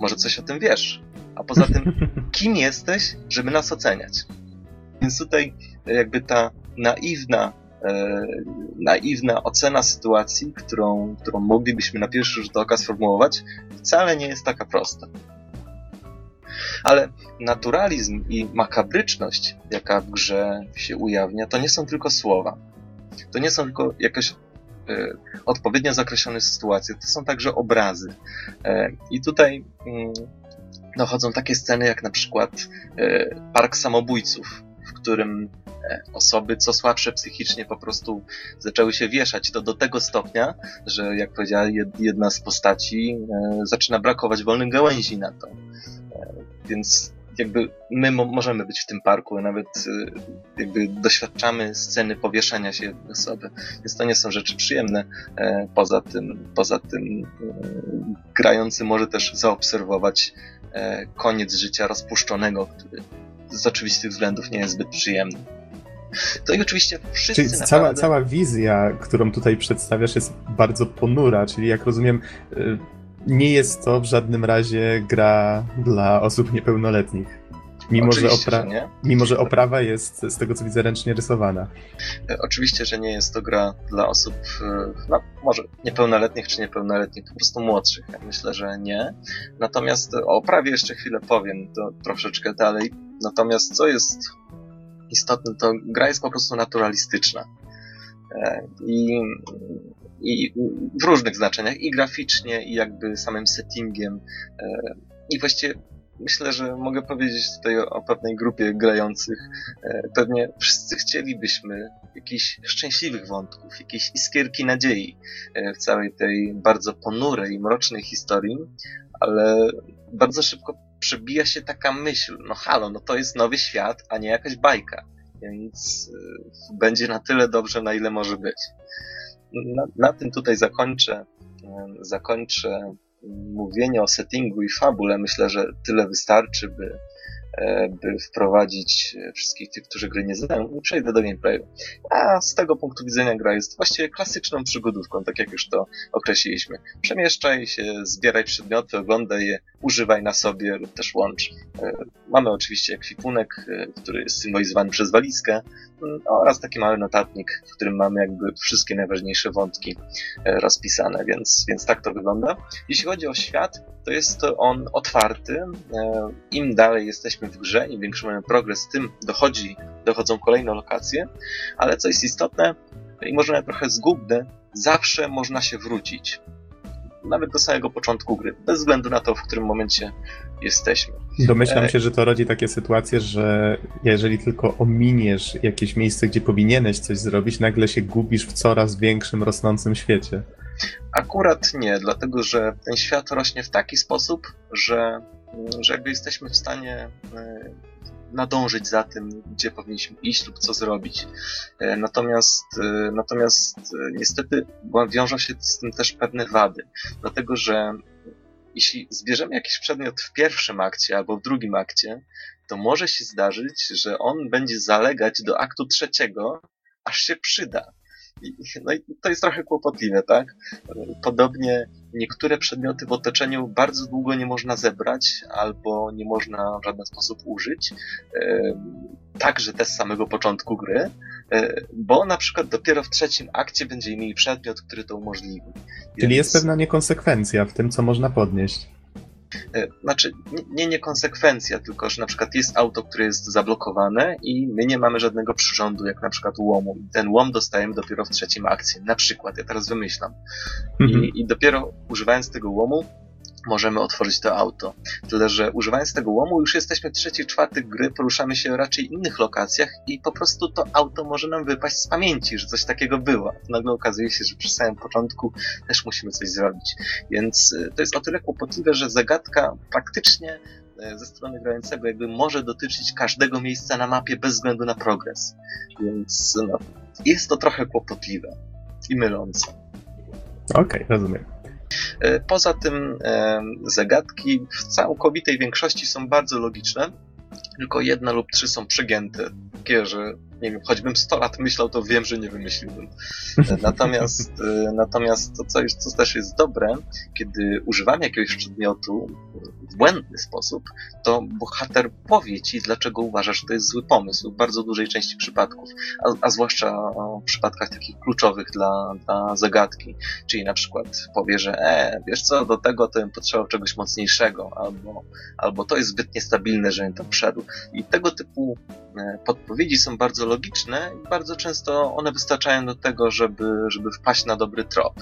Może coś o tym wiesz? A poza tym, kim jesteś, żeby nas oceniać? Więc tutaj jakby ta naiwna, e, naiwna ocena sytuacji, którą, którą moglibyśmy na pierwszy rzut oka sformułować, wcale nie jest taka prosta. Ale naturalizm i makabryczność, jaka w grze się ujawnia, to nie są tylko słowa. To nie są tylko jakieś e, odpowiednio zakreślone sytuacje, to są także obrazy. E, I tutaj mm, dochodzą takie sceny jak na przykład e, Park Samobójców, w którym e, osoby co słabsze psychicznie po prostu zaczęły się wieszać. To do tego stopnia, że jak powiedziała jedna z postaci, e, zaczyna brakować wolnych gałęzi na to. Więc jakby my możemy być w tym parku, nawet jakby doświadczamy sceny powieszania się osoby, więc to nie są rzeczy przyjemne. Poza tym, poza tym grający może też zaobserwować E, koniec życia rozpuszczonego, który z oczywistych względów nie jest zbyt przyjemny. To i oczywiście wszyscy Czyli naprawdę... cała, cała wizja, którą tutaj przedstawiasz jest bardzo ponura, czyli jak rozumiem e, nie jest to w żadnym razie gra dla osób niepełnoletnich. Mimo że, opra... że mimo, że oprawa jest z tego co widzę ręcznie rysowana. E, oczywiście, że nie jest to gra dla osób, e, no może niepełnoletnich czy niepełnoletnich, po prostu młodszych. Ja myślę, że nie. Natomiast o oprawie jeszcze chwilę powiem, to troszeczkę dalej. Natomiast co jest istotne, to gra jest po prostu naturalistyczna. E, I, i w różnych znaczeniach, i graficznie, i jakby samym settingiem. I właściwie myślę, że mogę powiedzieć tutaj o, o pewnej grupie grających. E, pewnie wszyscy chcielibyśmy jakichś szczęśliwych wątków, jakiejś iskierki nadziei e, w całej tej bardzo ponurej i mrocznej historii, ale bardzo szybko przebija się taka myśl, no halo, no to jest nowy świat, a nie jakaś bajka, więc y, będzie na tyle dobrze, na ile może być. Na, na tym tutaj zakończę, y, zakończę mówienie o settingu i fabule. Myślę, że tyle wystarczy, by by wprowadzić e, wszystkich tych, którzy gry nie znają i przejdę do gameplayu. A z tego punktu widzenia gra jest właściwie klasyczną przygodówką, tak jak już to określiliśmy. Przemieszczaj się, zbieraj przedmioty, oglądaj je, używaj na sobie lub też łącz. E, mamy oczywiście ekwipunek, który jest symbolizowany przez walizkę mm, oraz taki mały notatnik, w którym mamy jakby wszystkie najważniejsze wątki rozpisane, więc, więc tak to wygląda. Jeśli chodzi o świat, to jest on otwarty. Im dalej jesteśmy w grze, im większy mamy progres, tym dochodzi, dochodzą kolejne lokacje, ale co jest istotne i może nawet trochę zgubne, zawsze można się wrócić. Nawet do samego początku gry, bez względu na to, w którym momencie jesteśmy. Domyślam e, się, że to rodzi takie sytuacje, że jeżeli tylko ominiesz jakieś miejsce, gdzie powinieneś coś zrobić, nagle się gubisz w coraz większym, rosnącym świecie. Akurat nie, dlatego że ten świat rośnie w taki sposób, że że jakby jesteśmy w stanie e, nadążyć za tym, gdzie powinniśmy iść lub co zrobić. E, natomiast, e, natomiast niestety wiążą się z tym też pewne wady, dlatego że jeśli zbierzemy jakiś przedmiot w pierwszym akcie albo w drugim akcie, to może się zdarzyć, że on będzie zalegać do aktu trzeciego, aż się przyda. No i to jest trochę kłopotliwe, tak? Podobnie niektóre przedmioty w otoczeniu bardzo długo nie można zebrać albo nie można w żaden sposób użyć. Także te z samego początku gry, e, bo na przykład dopiero w trzecim akcie będziemy mieli przedmiot, który to umożliwi. Czyli Więc... jest pewna niekonsekwencja w tym, co można podnieść. E, znaczy, nie niekonsekwencja, tylko że na przykład jest auto, które jest zablokowane i my nie mamy żadnego przyrządu, jak na przykład łomu. Ten łom dostajemy dopiero w trzecim akcji. Na przykład, ja teraz wymyślam. Mhm. I, I dopiero używając tego łomu możemy otworzyć to auto. Tyle, że używając tego łomu już jesteśmy w trzeciej, czwartych gry, poruszamy się raczej w innych lokacjach i po prostu to auto może nam wypaść z pamięci, że coś takiego było. Nagle okazuje się, że przy samym początku też musimy coś zrobić. Więc y, to jest o tyle kłopotliwe, że zagadka praktycznie y, ze strony grającego jakby może dotyczyć każdego miejsca na mapie bez względu na progres. Więc no, jest to trochę kłopotliwe i mylące. Okej, okay, rozumiem. E, poza tym e, zagadki w całkowitej większości są bardzo logiczne, tylko jedna lub trzy są przegięte. Takie, że nie wiem, choćbym 100 lat myślał, to wiem, że nie wymyśliłbym. Natomiast, e, natomiast to, co, jest, co też jest dobre, kiedy używamy jakiegoś przedmiotu w błędny sposób, to bohater powie ci, dlaczego uważasz, że to jest zły pomysł w bardzo dużej części przypadków, a, a zwłaszcza w przypadkach takich kluczowych dla, dla zagadki. Czyli na przykład powie, że e, wiesz co, do tego to bym potrzebował czegoś mocniejszego, albo, albo to jest zbyt niestabilne, żebym tam wszedł. I tego typu e, podpowiedzi są bardzo logiczne i bardzo często one wystarczają do tego, żeby, żeby wpaść na dobry trop.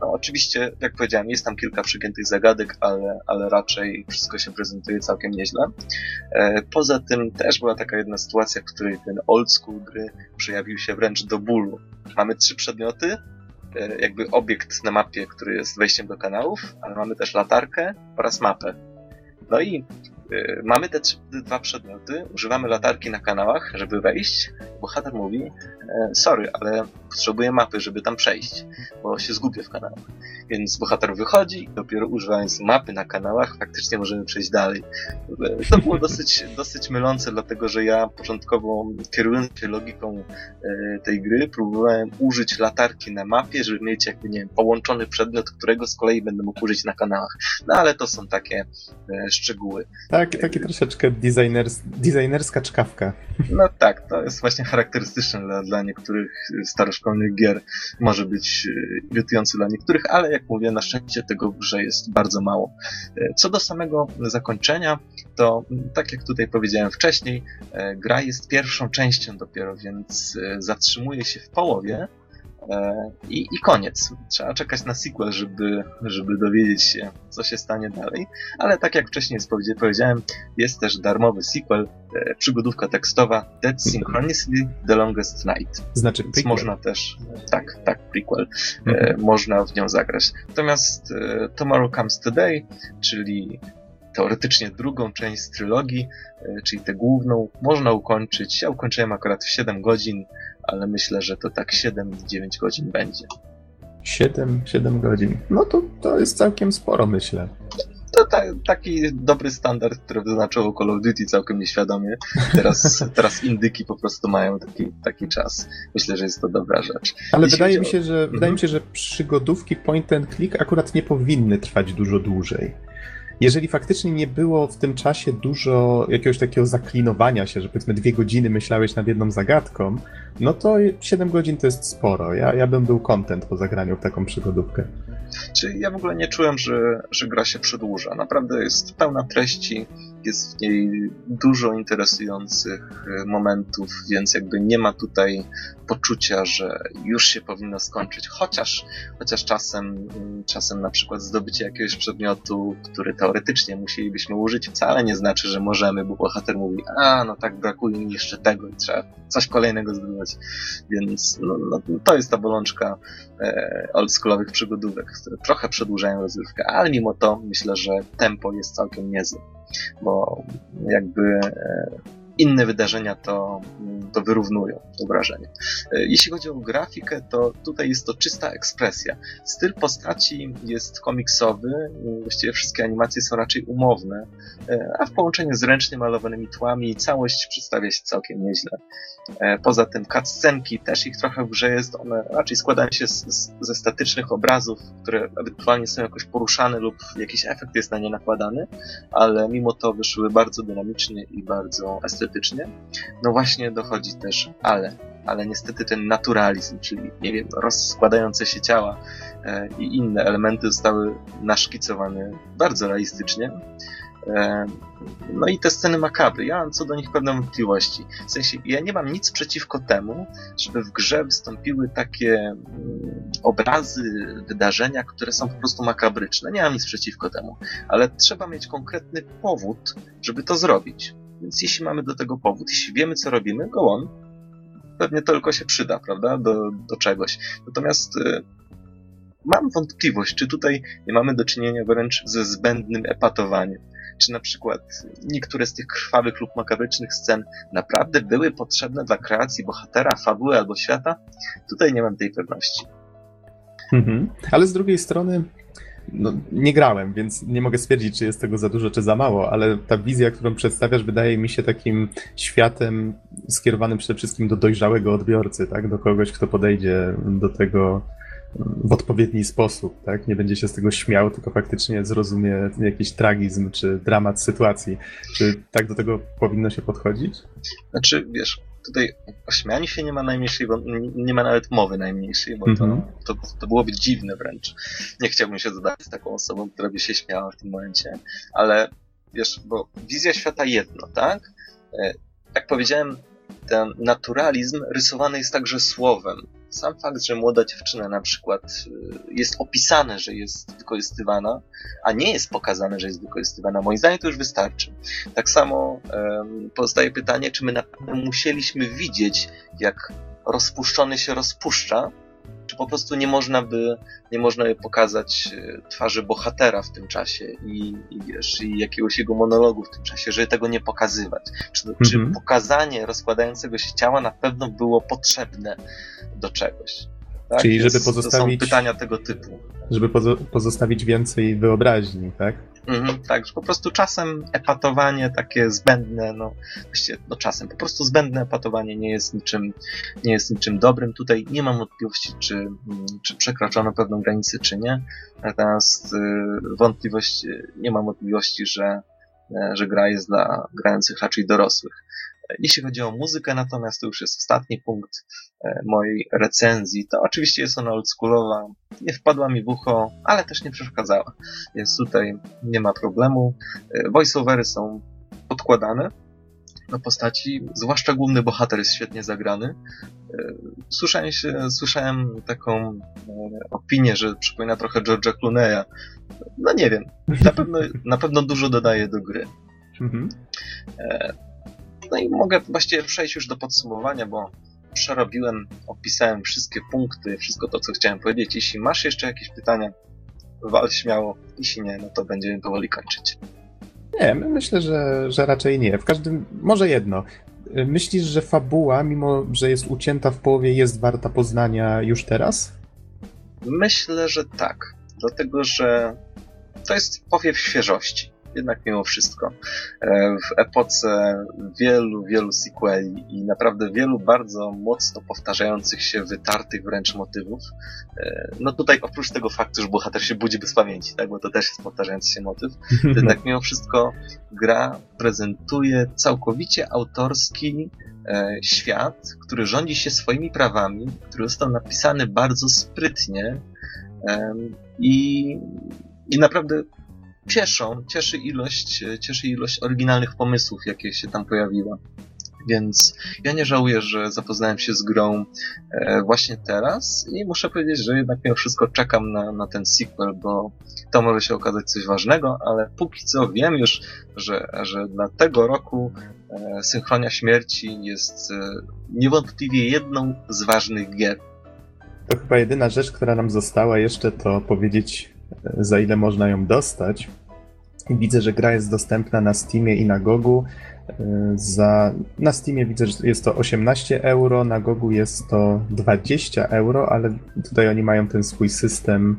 No oczywiście, jak powiedziałem, jest tam kilka przygiętych zagadek, ale, ale raczej wszystko się prezentuje całkiem nieźle. E, poza tym też była taka jedna sytuacja, w której ten old school gry przejawił się wręcz do bólu. Mamy trzy przedmioty, e, jakby obiekt na mapie, który jest wejściem do kanałów, ale mamy też latarkę oraz mapę. No i mamy te dwa przedmioty, używamy latarki na kanałach, żeby wejść. Bohater mówi, e, sorry, ale potrzebuję mapy, żeby tam przejść, bo się zgubię w kanałach. Więc bohater wychodzi i dopiero używając mapy na kanałach faktycznie możemy przejść dalej. E, to było dosyć, dosyć mylące, dlatego że ja początkowo kierując się logiką e, tej gry, próbowałem użyć latarki na mapie, żeby mieć jakby, nie wiem, połączony przedmiot, którego z kolei będę mógł użyć na kanałach. No ale to są takie szczegóły. Tak, taki troszeczkę designers, designerska czkawka. No tak, to jest właśnie charakterystyczne dla, dla niektórych staroszkolnych gier. Może być e, irytujący dla niektórych, ale jak mówię, na szczęście tego grze jest bardzo mało. E, co do samego zakończenia, to tak jak tutaj powiedziałem wcześniej, e, gra jest pierwszą częścią dopiero, więc zatrzymuje się w połowie, I, I koniec. Trzeba czekać na sequel, żeby, żeby dowiedzieć się, co się stanie dalej. Ale tak jak wcześniej powiedziałem, jest też darmowy sequel, e, przygodówka tekstowa Dead Synchronicity The Longest Night. Znaczy Więc można też, tak, tak, prequel, e, mhm. można w nią zagrać. Natomiast Tomorrow Comes Today, czyli teoretycznie drugą część trylogii, czyli tę główną, można ukończyć. Ja ukończyłem akurat w 7 godzin, ale myślę, że to tak 7-9 godzin będzie. 7, 7 godzin. No to, to jest całkiem sporo, myślę. To ta, taki dobry standard, który wyznaczyło Call of Duty całkiem nieświadomie. Teraz, teraz indyki po prostu mają taki, taki czas. Myślę, że jest to dobra rzecz. Ale wydaje mi, się, że, mhm. wydaje mi się, że przygodówki point and click akurat nie powinny trwać dużo dłużej jeżeli faktycznie nie było w tym czasie dużo jakiegoś takiego zaklinowania się, że powiedzmy dwie godziny myślałeś nad jedną zagadką, no to 7 godzin to jest sporo. Ja, ja bym był kontent po zagraniu w taką przygodówkę. Czyli ja w ogóle nie czułem, że, że gra się przedłuża. Naprawdę jest pełna treści, jest w niej dużo interesujących e, momentów, więc jakby nie ma tutaj poczucia, że już się powinno skończyć. Chociaż, chociaż czasem, czasem na przykład zdobycie jakiegoś przedmiotu, który teoretycznie musielibyśmy użyć, wcale nie znaczy, że możemy, bo bohater mówi, a no tak brakuje mi jeszcze tego i trzeba coś kolejnego zdobywać. Więc no, no, to jest ta bolączka e, oldschoolowych przygodówek, które trochę przedłużają rozrywkę, ale mimo to myślę, że tempo jest całkiem niezłe bo jakby e, inne wydarzenia to, to wyrównują to wrażenie. E, jeśli chodzi o grafikę, to tutaj jest to czysta ekspresja. Styl postaci jest komiksowy, właściwie wszystkie animacje są raczej umowne, e, a w połączeniu z ręcznie malowanymi tłami całość przedstawia się całkiem nieźle. E, poza tym cutscenki też ich trochę w grze jest, one raczej składają się z, z, ze statycznych obrazów, które ewentualnie są jakoś poruszane lub jakiś efekt jest na nie nakładany, ale mimo to wyszły bardzo dynamicznie i bardzo No właśnie dochodzi też ale, ale niestety ten naturalizm, czyli nie wiem, rozkładające się ciała e, i inne elementy zostały naszkicowane bardzo realistycznie. E, no i te sceny makabry, ja mam co do nich pewne wątpliwości. W sensie, ja nie mam nic przeciwko temu, żeby w grze wystąpiły takie mm, obrazy, wydarzenia, które są po prostu makabryczne. Nie mam nic przeciwko temu, ale trzeba mieć konkretny powód, żeby to zrobić. Więc jeśli mamy do tego powód, jeśli wiemy, co robimy, go on, pewnie tylko się przyda, prawda, do, do czegoś. Natomiast y, mam wątpliwość, czy tutaj nie mamy do czynienia wręcz ze zbędnym epatowaniem czy na przykład niektóre z tych krwawych lub makabrycznych scen naprawdę były potrzebne dla kreacji bohatera, fabuły albo świata? Tutaj nie mam tej pewności. Mhm. Ale z drugiej strony, no, nie grałem, więc nie mogę stwierdzić, czy jest tego za dużo, czy za mało, ale ta wizja, którą przedstawiasz, wydaje mi się takim światem skierowanym przede wszystkim do dojrzałego odbiorcy, tak? Do kogoś, kto podejdzie do tego w odpowiedni sposób, tak? Nie będzie się z tego śmiał, tylko faktycznie zrozumie jakiś tragizm czy dramat sytuacji. Czy tak do tego powinno się podchodzić? Znaczy, wiesz, tutaj o śmianiu się nie ma najmniejszej, nie ma nawet mowy najmniejszej, bo to, mm -hmm. to, to byłoby dziwne wręcz. Nie chciałbym się zadać z taką osobą, która by się śmiała w tym momencie, ale wiesz, bo wizja świata jedno, tak? E, jak powiedziałem, ten naturalizm rysowany jest także słowem. Sam fakt, że młoda dziewczyna na przykład y, jest opisane, że jest wykorzystywana, a nie jest pokazane, że jest wykorzystywana, moim zdaniem to już wystarczy. Tak samo um, pozostaje pytanie, czy my naprawdę musieliśmy widzieć, jak rozpuszczony się rozpuszcza, czy po prostu nie można by, nie można by pokazać e, twarzy bohatera w tym czasie i, i wiesz, i jakiegoś jego monologu w tym czasie, żeby tego nie pokazywać. Czy, mhm. czy pokazanie rozkładającego się ciała na pewno było potrzebne do czegoś? Tak? Czyli żeby pozostawić... To są pytania tego typu. Żeby pozo pozostawić więcej wyobraźni, tak? Mhm, tak, po prostu czasem epatowanie takie zbędne, no właściwie, no czasem po prostu zbędne epatowanie nie jest niczym, nie jest niczym dobrym. Tutaj nie mam wątpliwości, czy, mm, czy przekroczono pewną granicę, czy nie. Natomiast y, wątpliwość, nie mam wątpliwości, że, e, że gra jest dla grających raczej dorosłych. Jeśli chodzi o muzykę, natomiast to już jest ostatni punkt e, mojej recenzji. To oczywiście jest ona oldschoolowa, nie wpadła mi w ucho, ale też nie przeszkadzała, więc tutaj nie ma problemu. E, voiceovery są podkładane, no, postaci, zwłaszcza główny bohater jest świetnie zagrany. Słyszałem, się, słyszałem taką opinię, że przypomina trochę George'a Clooney'a. No nie wiem, na pewno, na pewno dużo dodaje do gry. Mhm. No i mogę właściwie przejść już do podsumowania, bo przerobiłem, opisałem wszystkie punkty, wszystko to, co chciałem powiedzieć. Jeśli masz jeszcze jakieś pytania, wal śmiało. Jeśli nie, no to będziemy powoli kończyć. Nie, myślę, że, że raczej nie. W każdym, może jedno. Myślisz, że fabuła, mimo że jest ucięta w połowie, jest warta poznania już teraz? Myślę, że tak. Dlatego, że to jest powiew świeżości jednak mimo wszystko e, w epoce wielu, wielu sequeli i naprawdę wielu bardzo mocno powtarzających się, wytartych wręcz motywów. E, no tutaj oprócz tego faktu, że bohater się budzi bez pamięci, tak, bo to też jest powtarzający się motyw, to jednak mimo wszystko gra prezentuje całkowicie autorski e, świat, który rządzi się swoimi prawami, który został napisany bardzo sprytnie i, i naprawdę cieszą, cieszy ilość, cieszy ilość oryginalnych pomysłów, jakie się tam pojawiły. Więc ja nie żałuję, że zapoznałem się z grą e, właśnie teraz i muszę powiedzieć, że jednak mimo wszystko czekam na, na ten sequel, bo to może się okazać coś ważnego, ale póki co wiem już, że, że dla tego roku e, Synchronia Śmierci jest e, niewątpliwie jedną z ważnych gier. To chyba jedyna rzecz, która nam została jeszcze, to powiedzieć za ile można ją dostać. Widzę, że gra jest dostępna na Steamie i na Gogu. Za, na Steamie widzę, że jest to 18 euro, na Gogu jest to 20 euro, ale tutaj oni mają ten swój system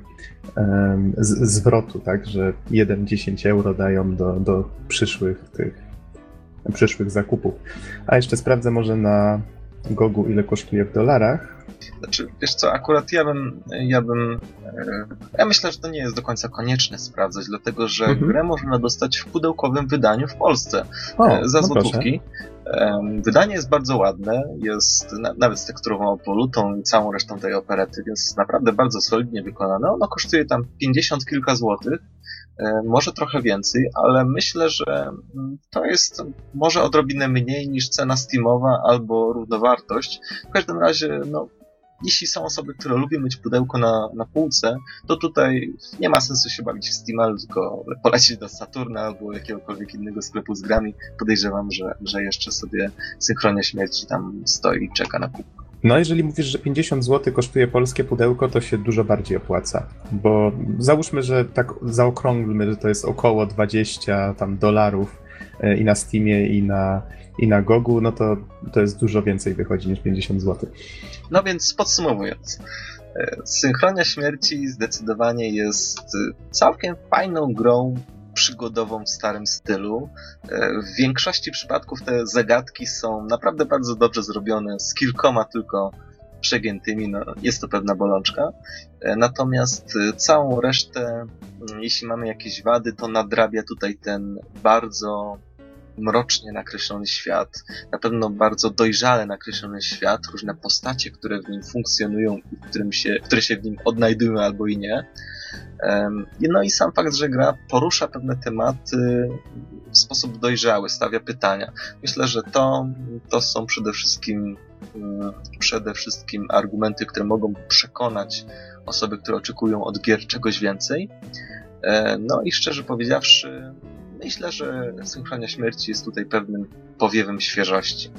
um, z, zwrotu, tak, że 1-10 euro dają do, do przyszłych tych przyszłych zakupów. A jeszcze sprawdzę może na Gogu ile kosztuje w dolarach. Znaczy, wiesz co, akurat ja bym, ja bym, e, ja myślę, że to nie jest do końca konieczne sprawdzać, dlatego że mhm. grę można dostać w pudełkowym wydaniu w Polsce o, e, za no złotówki. Wydanie jest bardzo ładne, jest nawet z teksturową polutą i całą resztą tej operety, więc jest naprawdę bardzo solidnie wykonane. Ono kosztuje tam 50 kilka złotych, może trochę więcej, ale myślę, że mm, to jest może odrobinę mniej niż cena Steamowa albo równowartość. W każdym razie, no, jeśli są osoby, które lubią mieć pudełko na, na półce, to tutaj nie ma sensu się bawić w Steam, tylko polecieć do Saturna albo jakiegokolwiek innego sklepu z grami. Podejrzewam, że, że jeszcze sobie Synchronia Śmierci tam stoi i czeka na kupę. No, jeżeli mówisz, że 50 zł kosztuje polskie pudełko, to się dużo bardziej opłaca. Bo załóżmy, że tak zaokrąglmy, że to jest około 20 tam dolarów e, i na Steamie, i na, i na Gogu, no to to jest dużo więcej wychodzi niż 50 zł. No więc podsumowując, e, Synchronia Śmierci zdecydowanie jest e, całkiem fajną grą przygodową w starym stylu. E, w większości przypadków te zagadki są naprawdę bardzo dobrze zrobione, z kilkoma tylko przegiętymi, no, jest to pewna bolączka. Natomiast całą resztę, mm, jeśli mamy jakieś wady, to nadrabia tutaj ten bardzo mrocznie nakreślony świat, na pewno bardzo dojrzale nakreślony świat, różne postacie, które w nim funkcjonują i którym się, które się w nim odnajdują albo i nie. No i sam fakt, że gra porusza pewne tematy w sposób dojrzały, stawia pytania. Myślę, że to, to są przede wszystkim mm, przede wszystkim argumenty, które mogą przekonać osoby, które oczekują od gier czegoś więcej. E, no i szczerze powiedziawszy, myślę, że Synchronia Śmierci jest tutaj pewnym powiewem świeżości,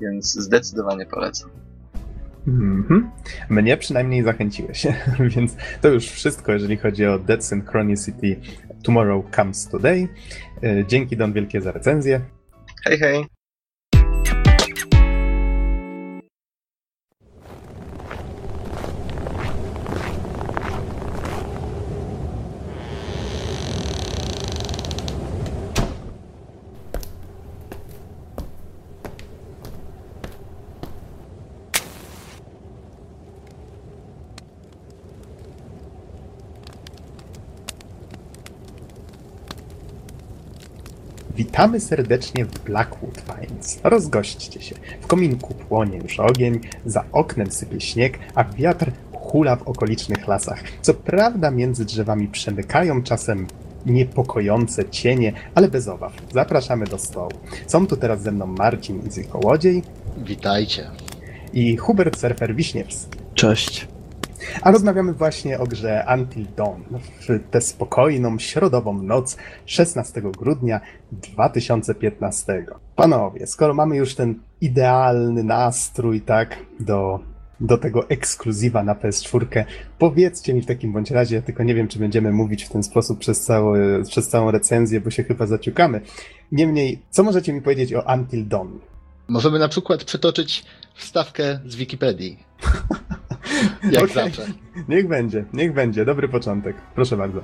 więc zdecydowanie polecam. Mm -hmm. Mnie przynajmniej zachęciłeś, więc to już wszystko, jeżeli chodzi o Dead Synchronicity Tomorrow Comes Today. E, dzięki Don wielkie za recenzję. Hej, hej. Witamy serdecznie w Blackwood Pines. Rozgośćcie się. W kominku płonie już ogień, za oknem sypie śnieg, a wiatr hula w okolicznych lasach. Co prawda między drzewami przemykają czasem niepokojące cienie, ale bez obaw. Zapraszamy do stołu. Są tu teraz ze mną Marcin Izzy Kołodziej Witajcie. i Hubert Surfer Wiśniewski. Cześć. A rozmawiamy właśnie o grze Until Dawn w tę spokojną, środową noc 16 grudnia 2015. Panowie, skoro mamy już ten idealny nastrój, tak, do, do tego ekskluzywa na PS4, powiedzcie mi w takim bądź razie, tylko nie wiem, czy będziemy mówić w ten sposób przez, cały, przez całą recenzję, bo się chyba zaciukamy. Niemniej, co możecie mi powiedzieć o Until Dawn? Możemy na przykład przytoczyć wstawkę z Wikipedii. Jak Okej. zawsze. Niech będzie, niech będzie, dobry początek. Proszę bardzo.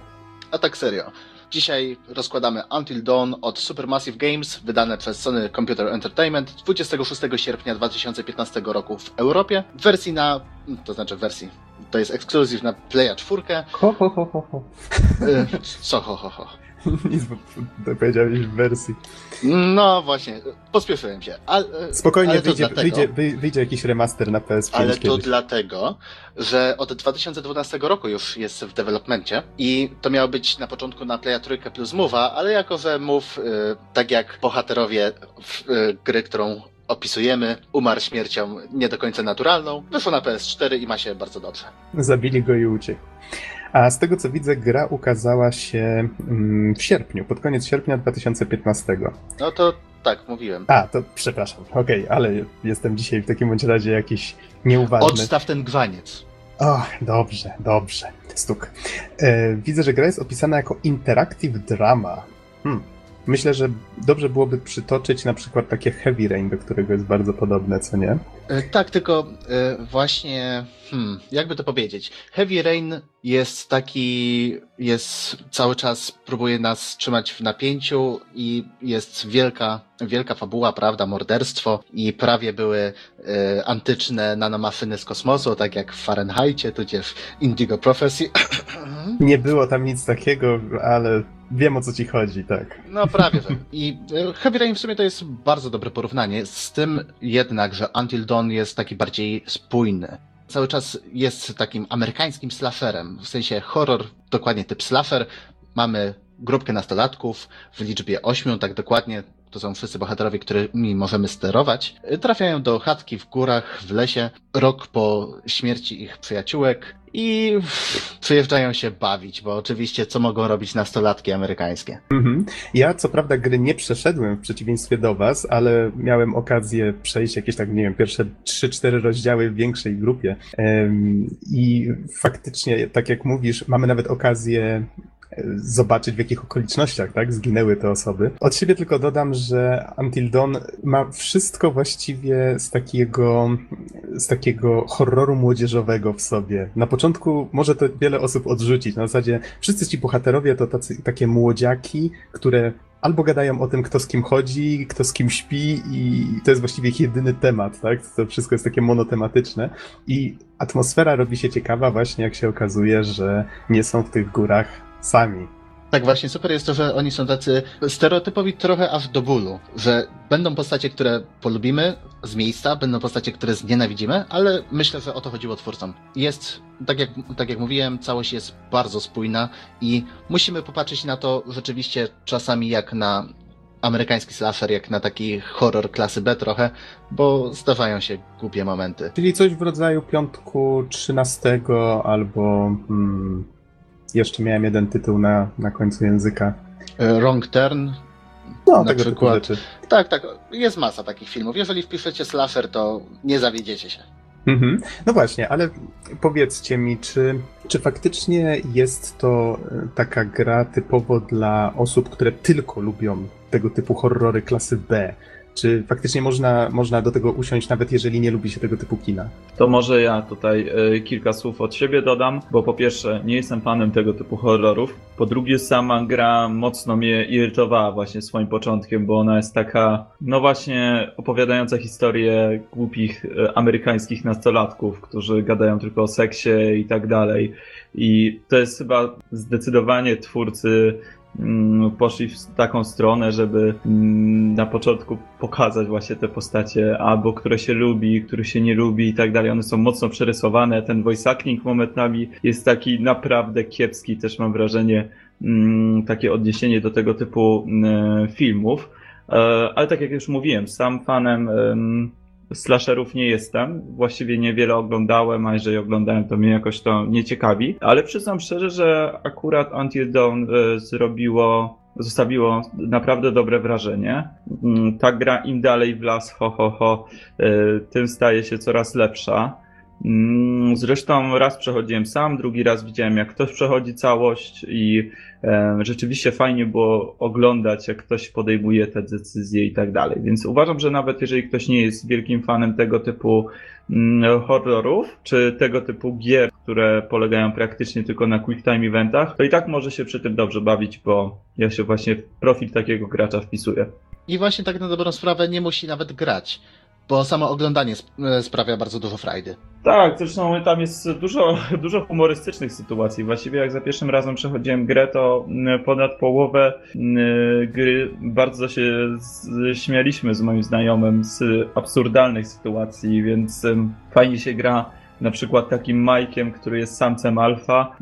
A tak serio. Dzisiaj rozkładamy Until Dawn od Supermassive Games, wydane przez Sony Computer Entertainment 26 sierpnia 2015 roku w Europie. W wersji na, to znaczy w wersji, to jest ekskluzyw na Playa 4. Ho, ho, ho, ho, ho. Y, Co ho, ho, ho. Nic, bo powiedziałeś w wersji. No właśnie, pospieszyłem się. Ale, Spokojnie, ale wyjdzie, dlatego, wyjdzie, wyj- wyjdzie jakiś remaster na PS5 Ale to kiedyś. dlatego, że od 2012 roku już jest w developmencie i to miało być na początku na Playa Trójkę plus Move'a, ale jako, że Move, y, tak jak bohaterowie w, y, gry, którą opisujemy, umarł śmiercią nie do końca naturalną, wyszło na PS4 i ma się bardzo dobrze. Zabili go i uciekł. A z tego co widzę, gra ukazała się mm, w sierpniu, pod koniec sierpnia 2015. No to tak, mówiłem. A, to przepraszam, okej, ale jestem dzisiaj w takim bądź razie jakiś nieuważny. Odstaw ten gwaniec. O, dobrze, dobrze. Stuk. E, widzę, że gra jest opisana jako interactive drama. Hmm. Myślę, że dobrze byłoby przytoczyć na przykład takie Heavy Rain, do którego jest bardzo podobne, co nie? E, Tak, tylko e, właśnie, hmm, jakby to powiedzieć, Heavy Rain jest taki, jest cały czas, próbuje nas trzymać w napięciu i jest wielka, wielka fabuła, prawda, morderstwo i prawie były e, antyczne nanomaszyny z kosmosu, tak jak w Fahrenheitie, tudzież Indigo Prophecy. Nie było tam nic takiego, ale wiem o co ci chodzi, tak. No prawie, że. I e, Heavy Rain w sumie to jest bardzo dobre porównanie, z tym jednak, że Until Dawn jest taki bardziej spójny. Cały czas jest takim amerykańskim slasherem, w sensie horror, dokładnie typ slasher. Mamy grupkę nastolatków w liczbie ośmiu, tak dokładnie. To są wszyscy bohaterowie, którymi możemy sterować. E, Trafiają do chatki w górach, w lesie, rok po śmierci ich przyjaciółek i przyjeżdżają się bawić, bo oczywiście co mogą robić nastolatki amerykańskie? Mhm. Ja co prawda gry nie przeszedłem w przeciwieństwie do was, ale miałem okazję przejść jakieś tak, nie wiem, pierwsze 3-4 rozdziały w większej grupie. I faktycznie, tak jak mówisz, mamy nawet okazję zobaczyć w jakich okolicznościach, tak, zginęły te osoby. Od siebie tylko dodam, że Until Dawn ma wszystko właściwie z takiego, z takiego horroru młodzieżowego w sobie. Na początku może to wiele osób odrzucić, na zasadzie wszyscy ci bohaterowie to tacy, takie młodziaki, które albo gadają o tym, kto z kim chodzi, kto z kim śpi i to jest właściwie ich jedyny temat, tak? To wszystko jest takie monotematyczne i atmosfera robi się ciekawa właśnie, jak się okazuje, że nie są w tych górach sami. Tak właśnie, super jest to, że oni są tacy stereotypowi trochę aż do bólu, że będą postacie, które polubimy z miejsca, będą postacie, które znienawidzimy, ale myślę, że o to chodziło twórcom. Jest, tak jak, tak jak mówiłem, całość jest bardzo spójna i musimy popatrzeć na to rzeczywiście czasami jak na amerykański slasher, jak na taki horror klasy B trochę, bo zdarzają się głupie momenty. Czyli coś w rodzaju piątku 13 albo hmm, jeszcze miałem jeden tytuł na, na końcu języka. E, Wrong Turn, No, Na przykład. tak, tak, jest masa takich filmów. Jeżeli wpiszecie slasher, to nie zawiedziecie się. Mhm. No właśnie, ale powiedzcie mi, czy, czy faktycznie jest to e, taka gra typowo dla osób, które tylko lubią tego typu horrory klasy B? Czy faktycznie można, można do tego usiąść, nawet jeżeli nie lubi się tego typu kina? To może ja tutaj y, kilka słów od siebie dodam, bo po pierwsze nie jestem fanem tego typu horrorów, po drugie sama gra mocno mnie irytowała właśnie swoim początkiem, bo ona jest taka, no właśnie opowiadająca historię głupich y, amerykańskich nastolatków, którzy gadają tylko o seksie i tak dalej. I to jest chyba zdecydowanie twórcy poszli w taką stronę, żeby mm, na początku pokazać właśnie te postacie, albo które się lubi, których się nie lubi i tak dalej. One są mocno przerysowane. Ten voice acting momentami jest taki naprawdę kiepski, też mam wrażenie, mm, takie odniesienie do tego typu mm, filmów. E, ale tak jak już mówiłem, sam fanem slasherów nie jestem. Właściwie niewiele oglądałem, a jeżeli oglądałem, to mnie jakoś to nie ciekawi. Ale przyznam szczerze, że akurat Until Dawn e, zrobiło zostawiło naprawdę dobre wrażenie. Mm, ta gra im dalej w las, ho, ho, ho, e, tym staje się coraz lepsza. Mm, zresztą raz przechodziłem sam, drugi raz widziałem, jak ktoś przechodzi całość i e, rzeczywiście fajnie było oglądać, jak ktoś podejmuje te decyzje i tak dalej. Więc uważam, że nawet jeżeli ktoś nie jest wielkim fanem tego typu mm, horrorów, czy tego typu gier, które polegają praktycznie tylko na quick time eventach, to i tak może się przy tym dobrze bawić, bo ja się właśnie w profil takiego gracza wpisuję. I właśnie tak na dobrą sprawę nie musi nawet grać bo samo oglądanie e, sprawia bardzo dużo frajdy. Tak, zresztą tam jest dużo, dużo humorystycznych sytuacji. Właściwie jak za pierwszym razem przechodziłem grę, to ponad połowę gry bardzo się śmialiśmy z moim znajomym z absurdalnych sytuacji, więc fajnie się gra na przykład takim Majkiem, który jest samcem alfa,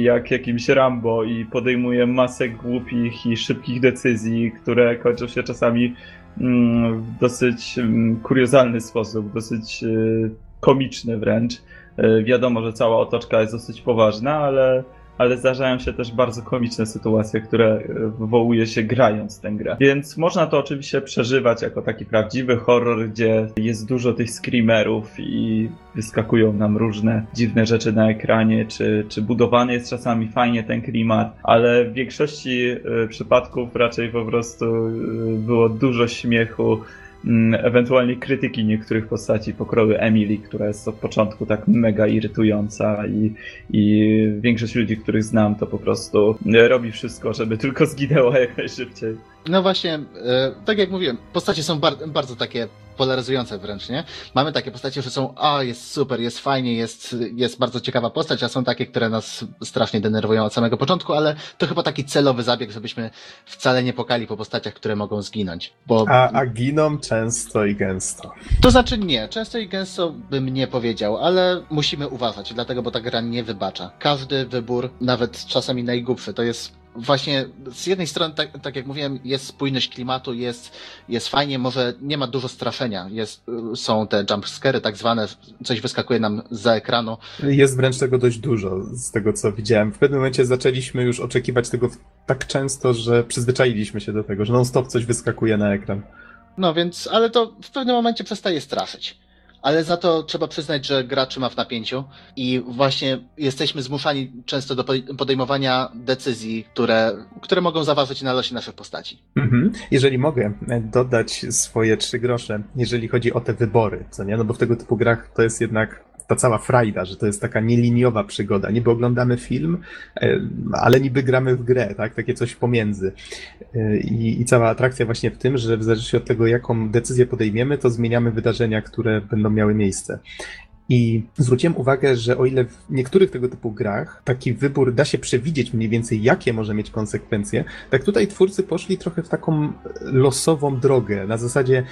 jak jakimś Rambo i podejmuje masę głupich i szybkich decyzji, które kończą się czasami w dosyć mm, kuriozalny sposób, dosyć y, komiczny wręcz. Y, wiadomo, że cała otoczka jest dosyć poważna, ale ale zdarzają się też bardzo komiczne sytuacje, które e, wywołuje się grając tę grę. Więc można to oczywiście przeżywać jako taki prawdziwy horror, gdzie jest dużo tych screamerów i wyskakują nam różne dziwne rzeczy na ekranie, czy, czy budowany jest czasami fajnie ten klimat, ale w większości e, przypadków raczej po prostu e, było dużo śmiechu, ewentualnie krytyki niektórych postaci pokroju Emily, która jest od początku tak mega irytująca i, i większość ludzi, których znam, to po prostu robi wszystko, żeby tylko zginęła jak najszybciej. No właśnie, e, tak jak mówiłem, postacie są bar bardzo takie polaryzujące wręcz, nie? Mamy takie postacie, że są, a jest super, jest fajnie, jest, jest bardzo ciekawa postać, a są takie, które nas strasznie denerwują od samego początku, ale to chyba taki celowy zabieg, żebyśmy wcale nie pokali po postaciach, które mogą zginąć. Bo... A, a giną często i gęsto. To znaczy nie, często i gęsto bym nie powiedział, ale musimy uważać, dlatego, bo ta gra nie wybacza. Każdy wybór, nawet czasami najgłupszy, to jest właśnie z jednej strony, tak, tak, jak mówiłem, jest spójność klimatu, jest, jest fajnie, może nie ma dużo straszenia. Jest, są te jumpscary tak zwane, coś wyskakuje nam za ekranu. Jest wręcz tego dość dużo, z tego co widziałem. W pewnym momencie zaczęliśmy już oczekiwać tego tak często, że przyzwyczailiśmy się do tego, że non-stop coś wyskakuje na ekran. No więc, ale to w pewnym momencie przestaje straszyć ale za to trzeba przyznać, że gra trzyma w napięciu i właśnie jesteśmy zmuszani często do podejmowania decyzji, które, które mogą zaważyć na losie naszych postaci. Mhm. Jeżeli mogę dodać swoje trzy grosze, jeżeli chodzi o te wybory, co nie? No bo w tego typu grach to jest jednak ta cała frajda, że to jest taka nieliniowa przygoda. Niby oglądamy film, e, ale niby gramy w grę, tak? Takie coś pomiędzy. E, I, I cała atrakcja właśnie w tym, że w zależności od tego, jaką decyzję podejmiemy, to zmieniamy wydarzenia, które będą miały miejsce. I zwróciłem uwagę, że o ile w niektórych tego typu grach taki wybór da się przewidzieć mniej więcej, jakie może mieć konsekwencje, tak tutaj twórcy poszli trochę w taką losową drogę. Na zasadzie,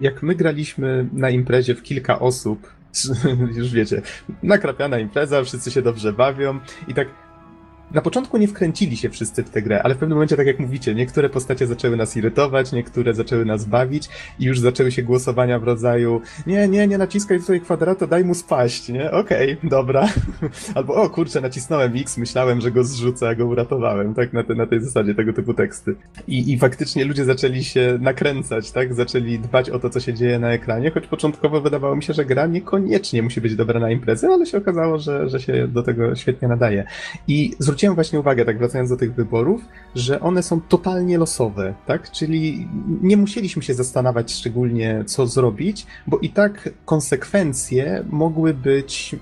jak my graliśmy na imprezie w kilka osób, już wiecie, nakrapiana impreza, wszyscy się dobrze bawią. I tak na początku nie wkręcili się wszyscy w tę grę, ale w pewnym momencie, tak jak mówicie, niektóre postacie zaczęły nas irytować, niektóre zaczęły nas bawić i już zaczęły się głosowania w rodzaju nie, nie, nie naciskaj tutaj kwadratu, daj mu spaść, nie? Okej, okay, dobra. Albo o kurczę, nacisnąłem X, myślałem, że go zrzucę, a go uratowałem, tak? Na, te, na tej zasadzie tego typu teksty. I, I faktycznie ludzie zaczęli się nakręcać, tak? Zaczęli dbać o to, co się dzieje na ekranie, choć początkowo wydawało mi się, że gra niekoniecznie musi być dobra na imprezę, ale się okazało, że, że się do tego świetnie nadaje. I zwróciłem zwróciłem właśnie uwagę, tak wracając do tych wyborów, że one są totalnie losowe, tak? Czyli nie musieliśmy się zastanawiać szczególnie, co zrobić, bo i tak konsekwencje mogły być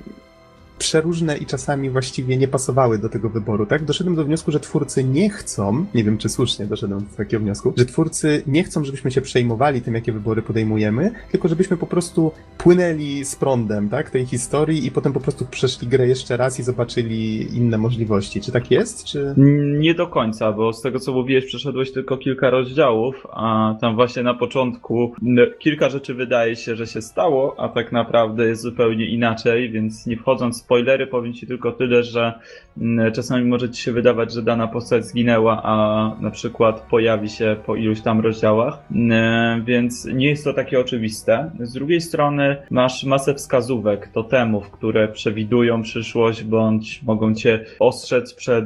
przeróżne i czasami właściwie nie pasowały do tego wyboru, tak? Doszedłem do wniosku, że twórcy nie chcą, nie wiem czy słusznie doszedłem do takiego wniosku, że twórcy nie chcą, żebyśmy się przejmowali tym, jakie wybory podejmujemy, tylko żebyśmy po prostu płynęli z prądem, tak? Tej historii i potem po prostu przeszli grę jeszcze raz i zobaczyli inne możliwości. Czy tak jest, czy... Nie do końca, bo z tego co mówiłeś, przeszedłeś tylko kilka rozdziałów, a tam właśnie na początku kilka rzeczy wydaje się, że się stało, a tak naprawdę jest zupełnie inaczej, więc nie wchodząc spoilery, powiem Ci tylko tyle, że mm, czasami może Ci się wydawać, że dana postać zginęła, a na przykład pojawi się po iluś tam rozdziałach, mm, więc nie jest to takie oczywiste. Z drugiej strony masz masę wskazówek, totemów, które przewidują przyszłość, bądź mogą Cię ostrzec przed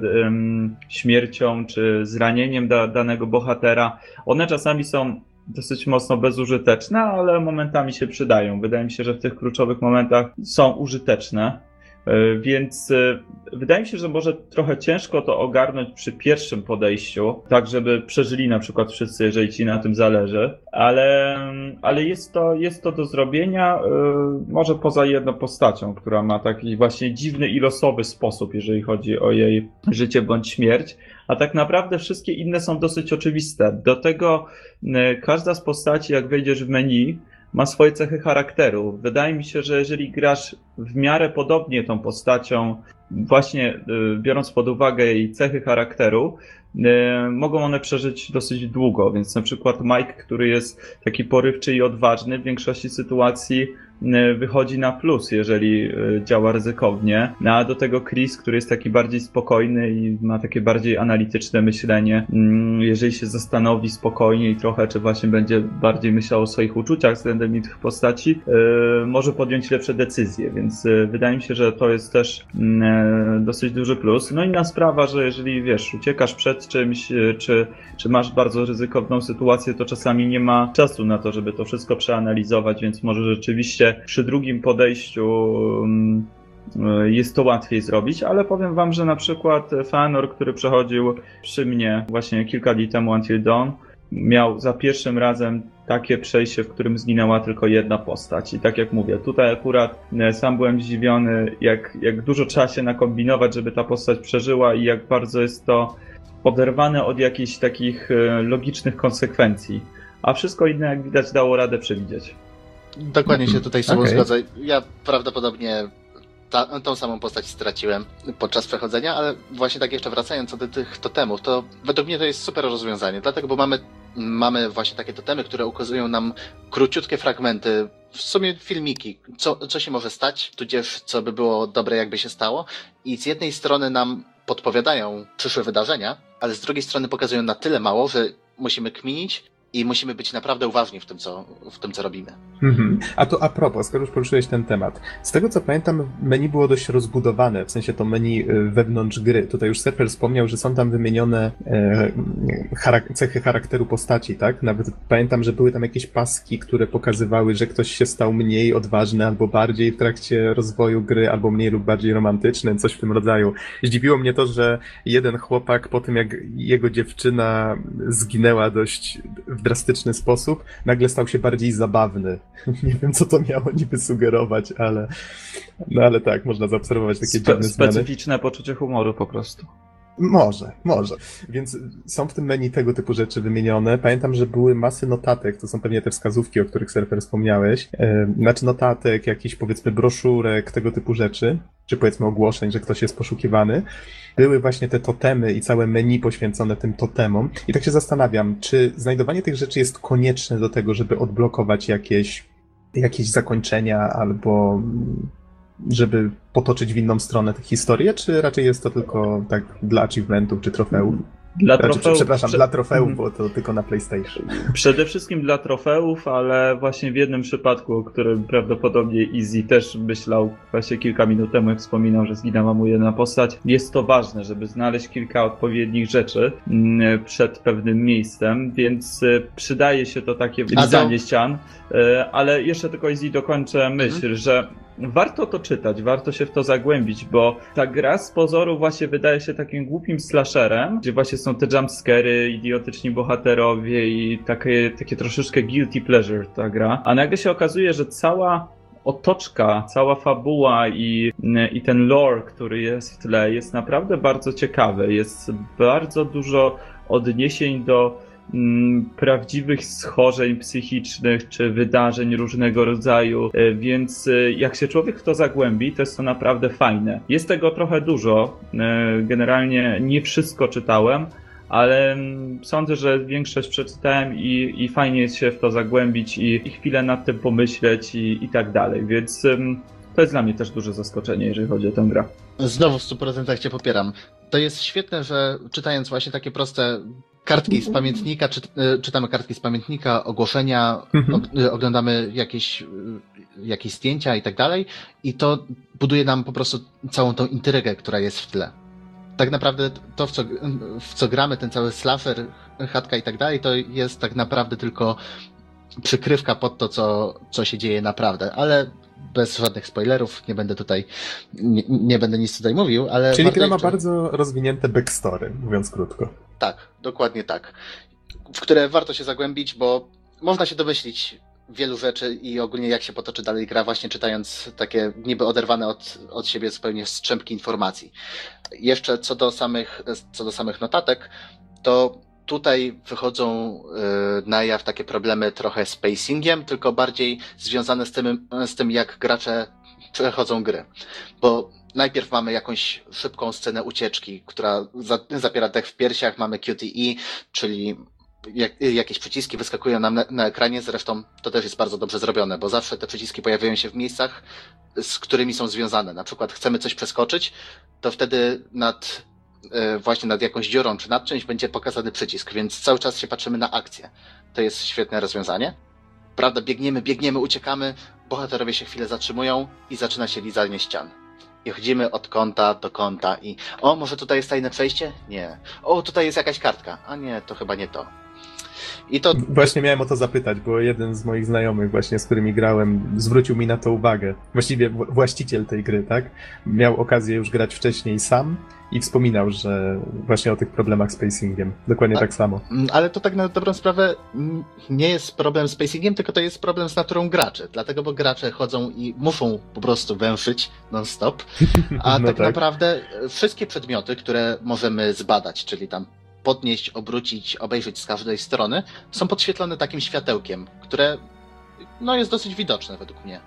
śmiercią czy zranieniem da, danego bohatera. One czasami są dosyć mocno bezużyteczne, ale momentami się przydają. Wydaje mi się, że w tych kluczowych momentach są użyteczne. E, więc e, wydaje mi się, że może trochę ciężko to ogarnąć przy pierwszym podejściu, tak żeby przeżyli na przykład wszyscy, jeżeli ci na tym zależy, ale, ale jest, to, jest to do zrobienia, e, może poza jedną postacią, która ma taki właśnie dziwny i losowy sposób, jeżeli chodzi o jej życie bądź śmierć a tak naprawdę wszystkie inne są dosyć oczywiste. Do tego każda z postaci, jak wejdziesz w menu, ma swoje cechy charakteru. Wydaje mi się, że jeżeli grasz w miarę podobnie tą postacią, właśnie y, biorąc pod uwagę jej cechy charakteru, y, mogą one przeżyć dosyć długo. Więc na przykład Mike, który jest taki porywczy i odważny, w większości sytuacji wychodzi na plus, jeżeli e, działa ryzykownie. No, a do tego Chris, który jest taki bardziej spokojny i ma takie bardziej analityczne myślenie, mm, jeżeli się zastanowi spokojnie i trochę, czy właśnie będzie bardziej myślał o swoich uczuciach względem tych postaci, e, może podjąć lepsze decyzje, więc wydaje mi się, że to jest też mm, dosyć duży plus. No inna sprawa, że jeżeli wiesz, uciekasz przed czymś, czy, czy masz bardzo ryzykowną sytuację, to czasami nie ma czasu na to, żeby to wszystko przeanalizować, więc może rzeczywiście przy drugim podejściu mm, jest to łatwiej zrobić, ale powiem wam, że na przykład Fanor, który przechodził przy mnie właśnie kilka dni temu Until Dawn, miał za pierwszym razem takie przejście, w którym zginęła tylko jedna postać. I tak jak mówię, tutaj akurat e, sam byłem zdziwiony, jak, jak dużo trzeba się nakombinować, żeby ta postać przeżyła i jak bardzo jest to oderwane od jakichś takich e, logicznych konsekwencji. A wszystko inne, jak widać, dało radę przewidzieć. Dokładnie się tutaj z Tobą okay. zgodzę. Ja prawdopodobnie ta, tą samą postać straciłem podczas przechodzenia, ale właśnie tak jeszcze wracając do tych totemów, to według mnie to jest super rozwiązanie, dlatego, bo mamy, mamy właśnie takie totemy, które ukazują nam króciutkie fragmenty, w sumie filmiki, co, co się może stać, tudzież co by było dobre, jakby się stało i z jednej strony nam podpowiadają przyszłe wydarzenia, ale z drugiej strony pokazują na tyle mało, że musimy kminić i musimy być naprawdę uważni w tym, co, w tym, co robimy. Mhm. A to a propos, skoro już poruszyłeś ten temat. Z tego, co pamiętam, menu było dość rozbudowane, w sensie to menu y, wewnątrz gry. Tutaj już Serper wspomniał, że są tam wymienione e, charak cechy charakteru postaci, tak? Nawet pamiętam, że były tam jakieś paski, które pokazywały, że ktoś się stał mniej odważny albo bardziej w trakcie rozwoju gry, albo mniej lub bardziej romantyczny, coś w tym rodzaju. Zdziwiło mnie to, że jeden chłopak po tym, jak jego dziewczyna zginęła dość w drastyczny sposób, nagle stał się bardziej zabawny. Nie wiem, co to miało niby sugerować, ale, no ale tak, można zaobserwować takie Spe- dziwne zmiany. Specyficzne poczucie humoru po prostu. Może, może. Więc są w tym menu tego typu rzeczy wymienione. Pamiętam, że były masy notatek, to są pewnie te wskazówki, o których Surfer wspomniałeś. Znaczy notatek, jakichś powiedzmy broszurek, tego typu rzeczy, czy powiedzmy ogłoszeń, że ktoś jest poszukiwany. Były właśnie te totemy i całe menu poświęcone tym totemom. I tak się zastanawiam, czy znajdowanie tych rzeczy jest konieczne do tego, żeby odblokować jakieś, jakieś zakończenia albo żeby potoczyć w inną stronę tę historię, czy raczej jest to tylko tak dla achievementów czy trofeów? Dla znaczy, trofeów, przepraszam, prze... dla trofeów, mhm. bo to tylko na PlayStation. Przede wszystkim dla trofeów, ale właśnie w jednym przypadku, o którym prawdopodobnie Easy też myślał właśnie kilka minut temu, jak wspominał, że zginęła mu jedna postać. Jest to ważne, żeby znaleźć kilka odpowiednich rzeczy mm, przed pewnym miejscem, więc e, przydaje się to takie lizanie ścian. E, ale jeszcze tylko Easy dokończę myśl, mhm. że warto to czytać, warto się w to zagłębić, bo ta gra z pozoru właśnie wydaje się takim głupim slasherem, gdzie właśnie są te jumpscary, idiotyczni bohaterowie i takie, takie troszeczkę guilty pleasure ta gra, a nagle się okazuje, że cała otoczka, cała fabuła i, i ten lore, który jest w tle, jest naprawdę bardzo ciekawy. Jest bardzo dużo odniesień do prawdziwych schorzeń psychicznych czy wydarzeń różnego rodzaju, e, więc e, jak się człowiek w to zagłębi, to jest to naprawdę fajne. Jest tego trochę dużo, e, generalnie nie wszystko czytałem, ale mm, sądzę, że większość przeczytałem i, i fajnie jest się w to zagłębić i, i chwilę nad tym pomyśleć i, i tak dalej, więc to jest dla mnie też duże zaskoczenie, jeżeli chodzi o tę grę. Znowu w 100% cię popieram. To jest świetne, że czytając właśnie takie proste kartki z pamiętnika, czy, e, czytamy kartki z pamiętnika, ogłoszenia, Mhm. e, oglądamy jakieś, e, jakieś zdjęcia i tak dalej i to buduje nam po prostu całą tą intrygę, która jest w tle. Tak naprawdę to, w co, w co gramy, ten cały slasher, chatka i tak dalej, to jest tak naprawdę tylko przykrywka pod to, co, co się dzieje naprawdę, ale bez żadnych spoilerów, nie będę tutaj, nie, nie będę nic tutaj mówił, ale... Czyli gra ma bardzo rozwinięte backstory, mówiąc krótko. Tak, dokładnie tak. W które warto się zagłębić, bo można się domyślić wielu rzeczy i ogólnie jak się potoczy dalej gra, właśnie czytając takie niby oderwane od, od siebie zupełnie strzępki informacji. Jeszcze co do samych, co do samych notatek, to tutaj wychodzą y, na jaw takie problemy trochę z pacingiem, tylko bardziej związane z tym, z tym jak gracze przechodzą gry. Bo najpierw mamy jakąś szybką scenę ucieczki, która za, zapiera dech w piersiach, mamy QTE, czyli jak, jakieś przyciski wyskakują nam na, na ekranie, zresztą to też jest bardzo dobrze zrobione, bo zawsze te przyciski pojawiają się w miejscach, z którymi są związane. Na przykład chcemy coś przeskoczyć, to wtedy nad właśnie nad jakąś dziurą czy nad czymś będzie pokazany przycisk, więc cały czas się patrzymy na akcję. To jest świetne rozwiązanie. Prawda, biegniemy, biegniemy, uciekamy, bohaterowie się chwilę zatrzymują i zaczyna się lizanie ścian. I chodzimy od kąta do kąta i o, może tutaj jest tajne przejście? Nie. O, tutaj jest jakaś kartka. A nie, to chyba nie to. I to Właśnie miałem o to zapytać, bo jeden z moich znajomych, właśnie z którymi grałem, zwrócił mi na to uwagę. Właściwie właściciel tej gry, tak? Miał okazję już grać wcześniej sam i wspominał, że właśnie o tych problemach z pacingiem. Dokładnie A- tak samo. Ale to tak na dobrą sprawę nie jest problem z pacingiem, tylko to jest problem z naturą graczy. Dlatego, bo gracze chodzą i muszą po prostu węszyć non-stop. A No tak, tak. naprawdę wszystkie przedmioty, które możemy zbadać, czyli tam podnieść, obrócić, obejrzeć z każdej strony, są podświetlone takim światełkiem, które no, jest dosyć widoczne według mnie.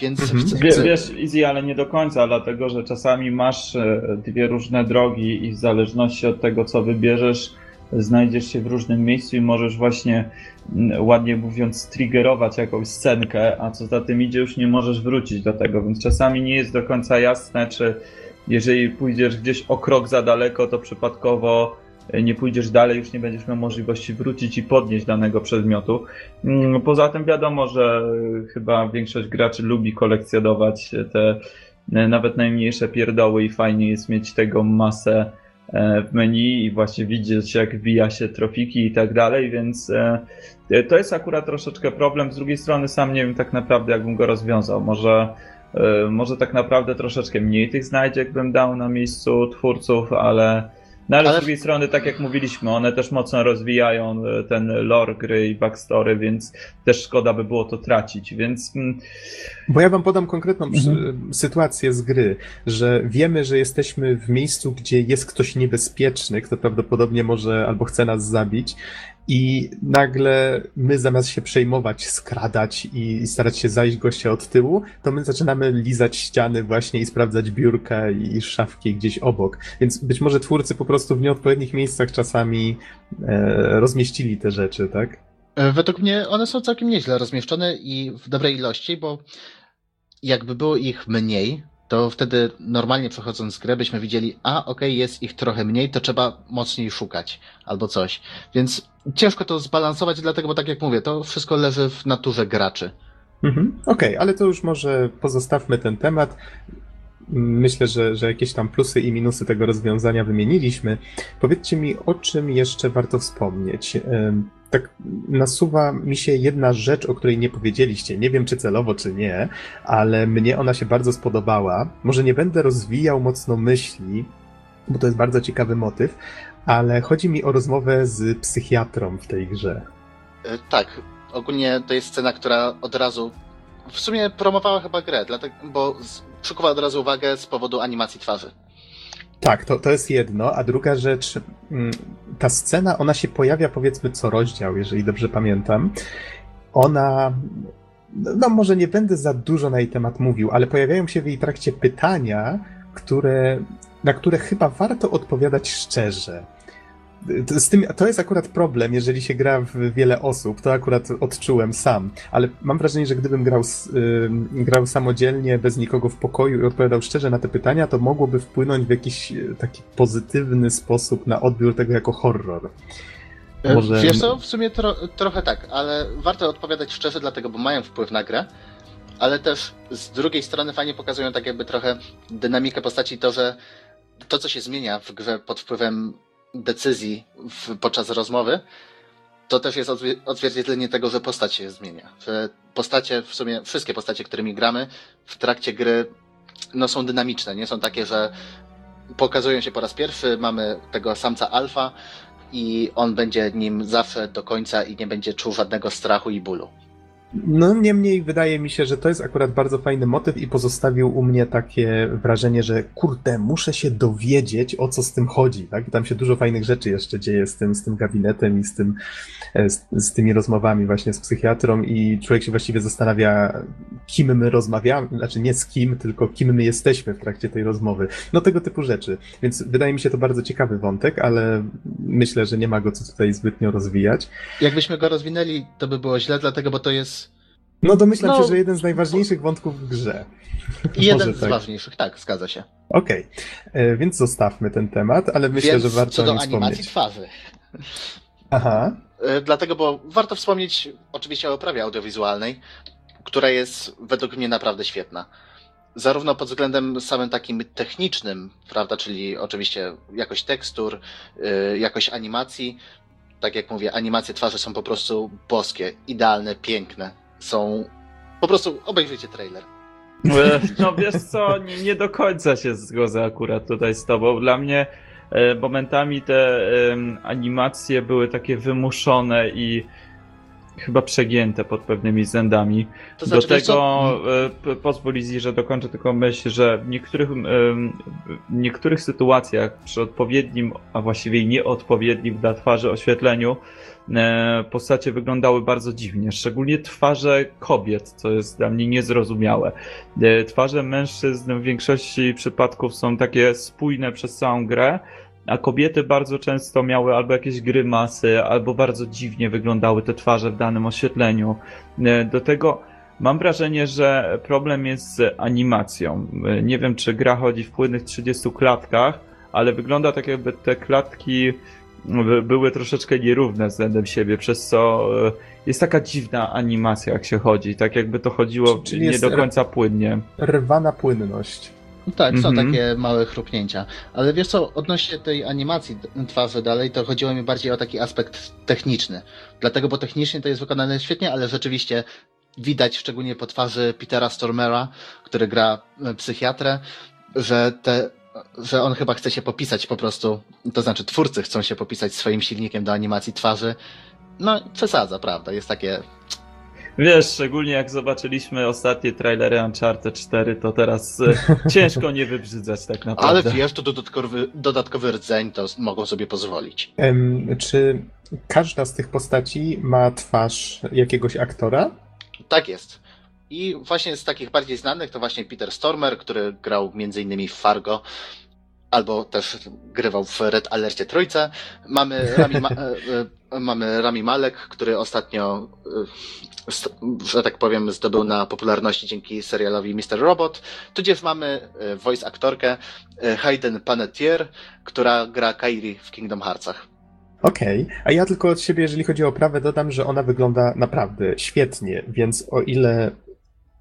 Więc Mhm. chcę, Wie, chcę, wiesz, Easy, ale nie do końca, dlatego że czasami masz e, dwie różne drogi i w zależności od tego, co wybierzesz, znajdziesz się w różnym miejscu i możesz właśnie, mm, ładnie mówiąc, triggerować jakąś scenkę, a co za tym idzie, już nie możesz wrócić do tego, więc czasami nie jest do końca jasne, czy jeżeli pójdziesz gdzieś o krok za daleko, to przypadkowo nie pójdziesz dalej, już nie będziesz miał możliwości wrócić i podnieść danego przedmiotu. Mm, Poza tym wiadomo, że y, chyba większość graczy lubi kolekcjonować te e, nawet najmniejsze pierdoły i fajnie jest mieć tego masę e, w menu i właśnie widzieć jak wbija się trofiki i tak dalej, więc e, e, to jest akurat troszeczkę problem. Z drugiej strony sam nie wiem tak naprawdę jakbym go rozwiązał. Może e, może tak naprawdę troszeczkę mniej tych znajdziek bym dał na miejscu twórców, ale no ale, Ale- z drugiej strony, tak jak mówiliśmy, one też mocno rozwijają e, ten lore gry i backstory, więc też szkoda by było to tracić, więc mm, Bo ja wam podam konkretną Mhm. sytuację z gry, że wiemy, że jesteśmy w miejscu, gdzie jest ktoś niebezpieczny, kto prawdopodobnie może albo chce nas zabić i nagle my zamiast się przejmować, skradać i, starać się zajść gościa od tyłu, to my zaczynamy lizać ściany właśnie i sprawdzać biurka i szafki gdzieś obok. Więc być może twórcy po prostu w nieodpowiednich miejscach czasami e, rozmieścili te rzeczy, tak? E, Według mnie one są całkiem nieźle rozmieszczone i w dobrej ilości, bo jakby było ich mniej, to wtedy normalnie przechodząc grę byśmy widzieli, a okej, jest ich trochę mniej, to trzeba mocniej szukać albo coś. Więc ciężko to zbalansować, dlatego, bo tak jak mówię, to wszystko leży w naturze graczy. Mhm. Okej, ale to już może pozostawmy ten temat. Myślę, że, że jakieś tam plusy i minusy tego rozwiązania wymieniliśmy. Powiedzcie mi, o czym jeszcze warto wspomnieć. Tak nasuwa mi się jedna rzecz, o której nie powiedzieliście. Nie wiem, czy celowo, czy nie, ale mnie ona się bardzo spodobała. Może nie będę rozwijał mocno myśli, bo to jest bardzo ciekawy motyw, ale chodzi mi o rozmowę z psychiatrą w tej grze. E, Tak, ogólnie to jest scena, która od razu w sumie promowała chyba grę, dlatego, bo przykuwa od razu uwagę z powodu animacji twarzy. Tak, to, to jest jedno, a druga rzecz, mm, ta scena, ona się pojawia powiedzmy co rozdział, jeżeli dobrze pamiętam. Ona, no może nie będę za dużo na jej temat mówił, ale pojawiają się w jej trakcie pytania, które, na które chyba warto odpowiadać szczerze. Z tym, to jest akurat problem, jeżeli się gra w wiele osób, to akurat odczułem sam, ale mam wrażenie, że gdybym grał, grał samodzielnie, bez nikogo w pokoju i odpowiadał szczerze na te pytania, to mogłoby wpłynąć w jakiś y, taki pozytywny sposób na odbiór tego jako horror. E, Może... Wiesz co, w sumie tro, trochę tak, ale warto odpowiadać szczerze, dlatego, bo mają wpływ na grę, ale też z drugiej strony fajnie pokazują tak jakby trochę dynamikę postaci, to, że to, co się zmienia w grze pod wpływem decyzji w, podczas rozmowy, to też jest odzwierciedlenie tego, że postać się zmienia. Że postacie, w sumie wszystkie postacie, którymi gramy w trakcie gry, no są dynamiczne, nie są takie, że pokazują się po raz pierwszy, mamy tego samca alfa i on będzie nim zawsze do końca i nie będzie czuł żadnego strachu i bólu. No niemniej wydaje mi się, że to jest akurat bardzo fajny motyw i pozostawił u mnie takie wrażenie, że kurde, muszę się dowiedzieć o co z tym chodzi, tak? Tam się dużo fajnych rzeczy jeszcze dzieje z tym, z tym gabinetem i z, tym, e, z, z tymi rozmowami właśnie z psychiatrą i człowiek się właściwie zastanawia, kim my rozmawiamy, znaczy nie z kim, tylko kim my jesteśmy w trakcie tej rozmowy. No tego typu rzeczy. Więc wydaje mi się to bardzo ciekawy wątek, ale myślę, że nie ma go co tutaj zbytnio rozwijać. Jakbyśmy go rozwinęli, to by było źle, dlatego, bo to jest no domyślam no, się, że jeden z najważniejszych wątków w grze. Jeden z tak. ważniejszych, tak, zgadza się. Okej, okay. E, więc zostawmy ten temat, ale myślę, więc że warto co do animacji wspomnieć. twarzy. Aha. E, dlatego, bo warto wspomnieć oczywiście o oprawie audiowizualnej, która jest według mnie naprawdę świetna. Zarówno pod względem samym takim technicznym, prawda, czyli oczywiście jakość tekstur, e, jakość animacji. Tak jak mówię, animacje twarzy są po prostu boskie, idealne, piękne są. Po prostu obejrzyjcie trailer. E, no wiesz co, nie, nie do końca się zgodzę akurat tutaj z tobą. Dla mnie e, momentami te animacje były takie wymuszone i chyba przegięte pod pewnymi względami. To znaczy, do tego e, pozwól Izzy, że dokończę tylko myśl, że w niektórych, w niektórych sytuacjach przy odpowiednim, a właściwie nieodpowiednim dla twarzy oświetleniu postacie wyglądały bardzo dziwnie, szczególnie twarze kobiet, co jest dla mnie niezrozumiałe. E, twarze mężczyzn w większości przypadków są takie spójne przez całą grę, a kobiety bardzo często miały albo jakieś grymasy, albo bardzo dziwnie wyglądały te twarze w danym oświetleniu. E, do tego mam wrażenie, że problem jest z animacją. Nie wiem, czy gra chodzi w płynnych 30 klatkach, ale wygląda tak, jakby te klatki były troszeczkę nierówne względem siebie, przez co e, jest taka dziwna animacja, jak się chodzi, tak jakby to chodziło Czyli nie do końca płynnie. Rwana płynność. No tak, są mhm. takie małe chrupnięcia. Ale wiesz co, odnośnie tej animacji twarzy dalej, to chodziło mi bardziej o taki aspekt techniczny. Dlatego, bo technicznie to jest wykonane świetnie, ale rzeczywiście widać, szczególnie po twarzy Petera Stormera, który gra e, psychiatrę, że te że on chyba chce się popisać po prostu, to znaczy twórcy chcą się popisać swoim silnikiem do animacji twarzy. No, przesadza, prawda? Jest takie. Wiesz, szczególnie jak zobaczyliśmy ostatnie trailery Uncharted 4, to teraz e, ciężko nie wybrzydzać tak naprawdę. Ale wiesz, to dodatkowy, dodatkowy rdzeń to mogą sobie pozwolić. czy każda z tych postaci ma twarz jakiegoś aktora? Tak jest. I właśnie z takich bardziej znanych to właśnie Peter Stormer, który grał m.in. w Fargo, albo też grywał w Red Alercie Trójce. Mamy Rami, Ma e, e, mamy Rami Malek, który ostatnio, e, że tak powiem, zdobył na popularności dzięki serialowi Mr. Robot. Tudzież mamy voice aktorkę Hayden Panettiere, która gra Kairi w Kingdom Heartsach. Okej, okay. a ja tylko od siebie, jeżeli chodzi o oprawę, dodam, że ona wygląda naprawdę świetnie, więc o ile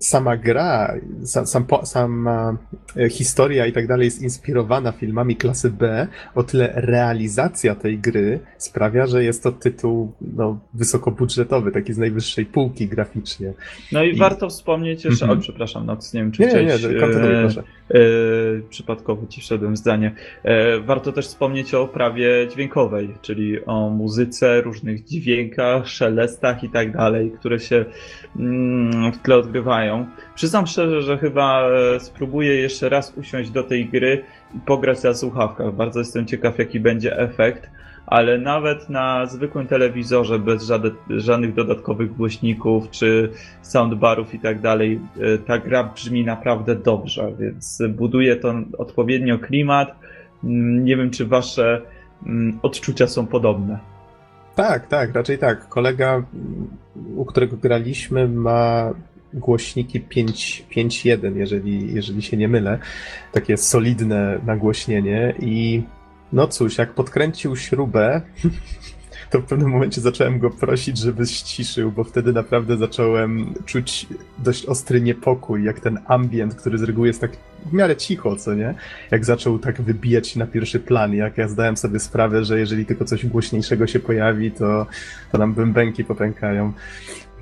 sama gra, sam, sam, sama e, historia i tak dalej jest inspirowana filmami klasy B, o tyle realizacja tej gry sprawia, że jest to tytuł no, wysokobudżetowy, taki z najwyższej półki graficznie. No i, I... warto wspomnieć jeszcze, mm -hmm. o przepraszam, no, nie wiem czy nie, chciałeś... Nie, nie, kontynuuj, proszę. E, przypadkowo ci wszedłem w zdanie. E, warto też wspomnieć o oprawie dźwiękowej, czyli o muzyce, różnych dźwiękach, szelestach i tak dalej, które się mm, w tle odgrywają. Przyznam szczerze, że chyba e, spróbuję jeszcze raz usiąść do tej gry i pograć na słuchawkach. Bardzo jestem ciekaw, jaki będzie efekt ale nawet na zwykłym telewizorze bez żadnych, dodatkowych głośników czy soundbarów i tak dalej, e, ta gra brzmi naprawdę dobrze, więc buduje to odpowiednio klimat. Mm, nie wiem, czy wasze mm, odczucia są podobne. Tak, tak, raczej tak. Kolega, u którego graliśmy, ma głośniki 5.1, jeżeli, jeżeli się nie mylę. Takie solidne nagłośnienie i no cóż, jak podkręcił śrubę, to w pewnym momencie zacząłem go prosić, żeby ściszył, bo wtedy naprawdę zacząłem czuć dość ostry niepokój, jak ten ambient, który z reguły jest tak w miarę cicho, co nie? Jak zaczął tak wybijać na pierwszy plan, jak ja zdałem sobie sprawę, że jeżeli tylko coś głośniejszego się pojawi, to, to nam bębenki popękają.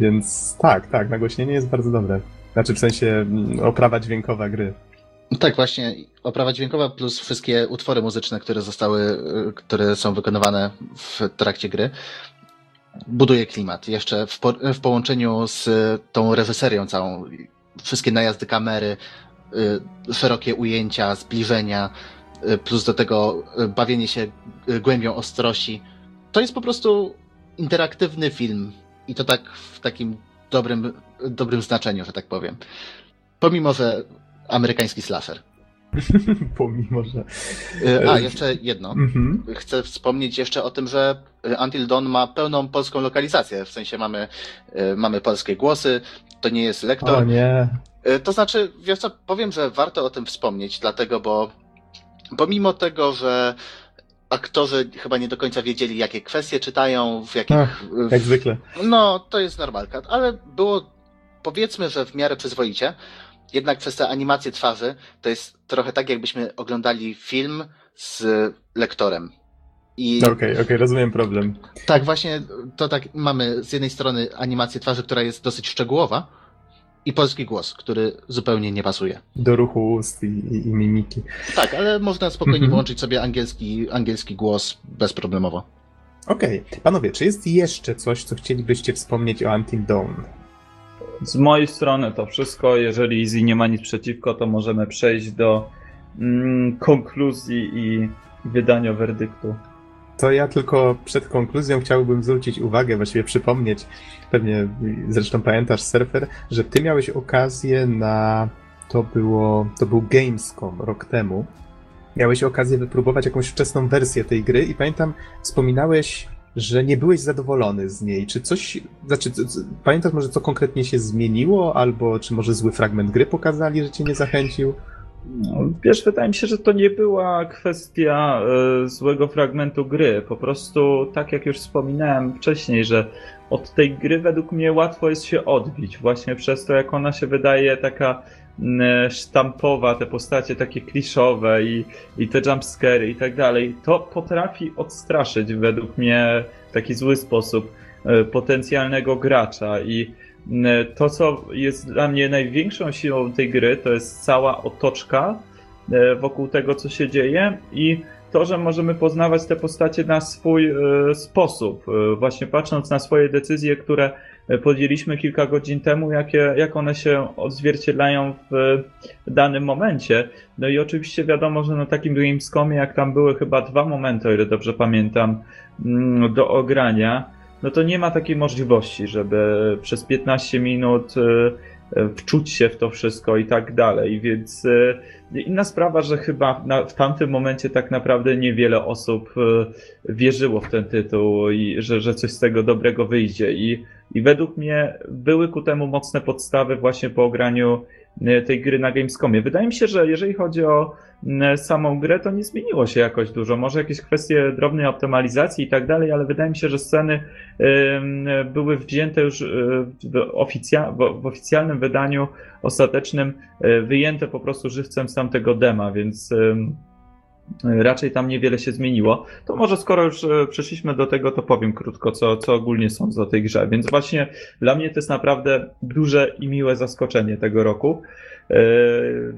Więc tak, tak, nagłośnienie jest bardzo dobre. Znaczy w sensie mm, oprawa dźwiękowa gry. Tak, właśnie oprawa dźwiękowa plus wszystkie utwory muzyczne, które zostały, y, które są wykonywane w trakcie gry, buduje klimat. Jeszcze w, po, w połączeniu z tą reżyserią całą, wszystkie najazdy kamery, y, szerokie ujęcia, zbliżenia, y, plus do tego bawienie się głębią ostrości. To jest po prostu interaktywny film i to tak w takim dobrym, dobrym znaczeniu, że tak powiem. Pomimo, że amerykański slasher. Pomimo, że. A, jeszcze jedno. Mhm. Chcę wspomnieć jeszcze o tym, że Until Dawn ma pełną polską lokalizację. W sensie mamy, e, mamy polskie głosy, to nie jest lektor. O nie. E, to znaczy, wiesz co, powiem, że warto o tym wspomnieć, dlatego, bo pomimo tego, że aktorzy chyba nie do końca wiedzieli, jakie kwestie czytają, w jakich. Ach, jak zwykle. No, to jest normalka, ale było powiedzmy, że w miarę przyzwoicie. Jednak przez te animacje twarzy to jest trochę tak, jakbyśmy oglądali film z lektorem. Okej, okej, okay, okay, rozumiem problem. Tak, właśnie to tak mamy z jednej strony animację twarzy, która jest dosyć szczegółowa i polski głos, który zupełnie nie pasuje. Do ruchu ust i, i, i mimiki. Tak, ale można spokojnie -hmm. włączyć sobie angielski, angielski głos bezproblemowo. Okej. Okay. Panowie, czy jest jeszcze coś, co chcielibyście wspomnieć o Until Dawn? Z mojej strony to wszystko. Jeżeli Easy nie ma nic przeciwko, to możemy przejść do mm, konkluzji i wydania werdyktu. To ja tylko przed konkluzją chciałbym zwrócić uwagę, właściwie przypomnieć, pewnie zresztą pamiętasz, Surfer, że ty miałeś okazję na. To było. To był Gamescom rok temu. Miałeś okazję wypróbować jakąś wczesną wersję tej gry i pamiętam, wspominałeś że nie byłeś zadowolony z niej. Czy coś, znaczy, pamiętasz może co konkretnie się zmieniło, albo czy może zły fragment gry pokazali, że cię nie zachęcił? No, wiesz, wydaje mi się, że to nie była kwestia y, złego fragmentu gry. Po prostu, tak jak już wspominałem wcześniej, że od tej gry według mnie łatwo jest się odbić, właśnie przez to, jak ona się wydaje taka sztampowa, te postacie takie kliszowe i, i te jumpscary i tak dalej, to potrafi odstraszyć według mnie w taki zły sposób e, potencjalnego gracza i to, co jest dla mnie największą siłą tej gry, to jest cała otoczka e, wokół tego, co się dzieje i to, że możemy poznawać te postacie na swój e, sposób, właśnie patrząc na swoje decyzje, które podjęliśmy kilka godzin temu, jakie, jak one się odzwierciedlają w danym momencie. No i oczywiście wiadomo, że na takim Gamescomie, jak tam były chyba dwa momenty, o ile dobrze pamiętam, mm, do ogrania, no to nie ma takiej możliwości, żeby przez 15 minut e, wczuć się w to wszystko i tak dalej, więc e, inna sprawa, że chyba w tamtym momencie tak naprawdę niewiele osób e, wierzyło w ten tytuł i że, że coś z tego dobrego wyjdzie. I i według mnie były ku temu mocne podstawy właśnie po ograniu e, tej gry na Gamescomie. Wydaje mi się, że jeżeli chodzi o samą grę, to nie zmieniło się jakoś dużo. Może jakieś kwestie drobnej optymalizacji i tak dalej, ale wydaje mi się, że sceny były wzięte już e, w, oficja w oficjalnym wydaniu ostatecznym, e, wyjęte po prostu żywcem z tamtego dema, więc raczej tam niewiele się zmieniło. To może skoro już e, przeszliśmy do tego, to powiem krótko, co, co ogólnie sądzę o tej grze. Więc właśnie dla mnie to jest naprawdę duże i miłe zaskoczenie tego roku. E,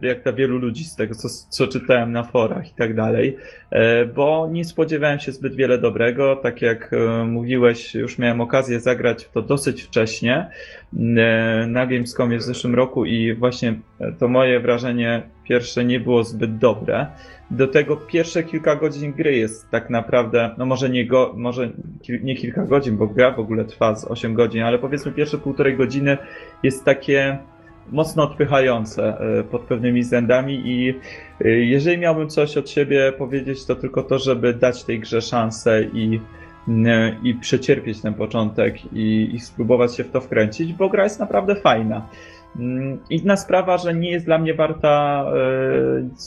jak dla wielu ludzi z tego, co, co czytałem na forach i tak dalej, e, bo nie spodziewałem się zbyt wiele dobrego. Tak jak mówiłeś, już miałem okazję zagrać w to dosyć wcześnie na Gamescomie w zeszłym roku i właśnie to moje wrażenie pierwsze nie było zbyt dobre. Do tego pierwsze kilka godzin gry jest tak naprawdę, no może nie, go, może nie kilka godzin, bo gra w ogóle trwa z 8 godzin, ale powiedzmy pierwsze półtorej godziny jest takie mocno odpychające e, pod pewnymi względami i e, jeżeli miałbym coś od siebie powiedzieć, to tylko to, żeby dać tej grze szansę i, i przecierpieć ten początek i, i spróbować się w to wkręcić, bo gra jest naprawdę fajna. Mm, inna sprawa, że nie jest dla mnie warta,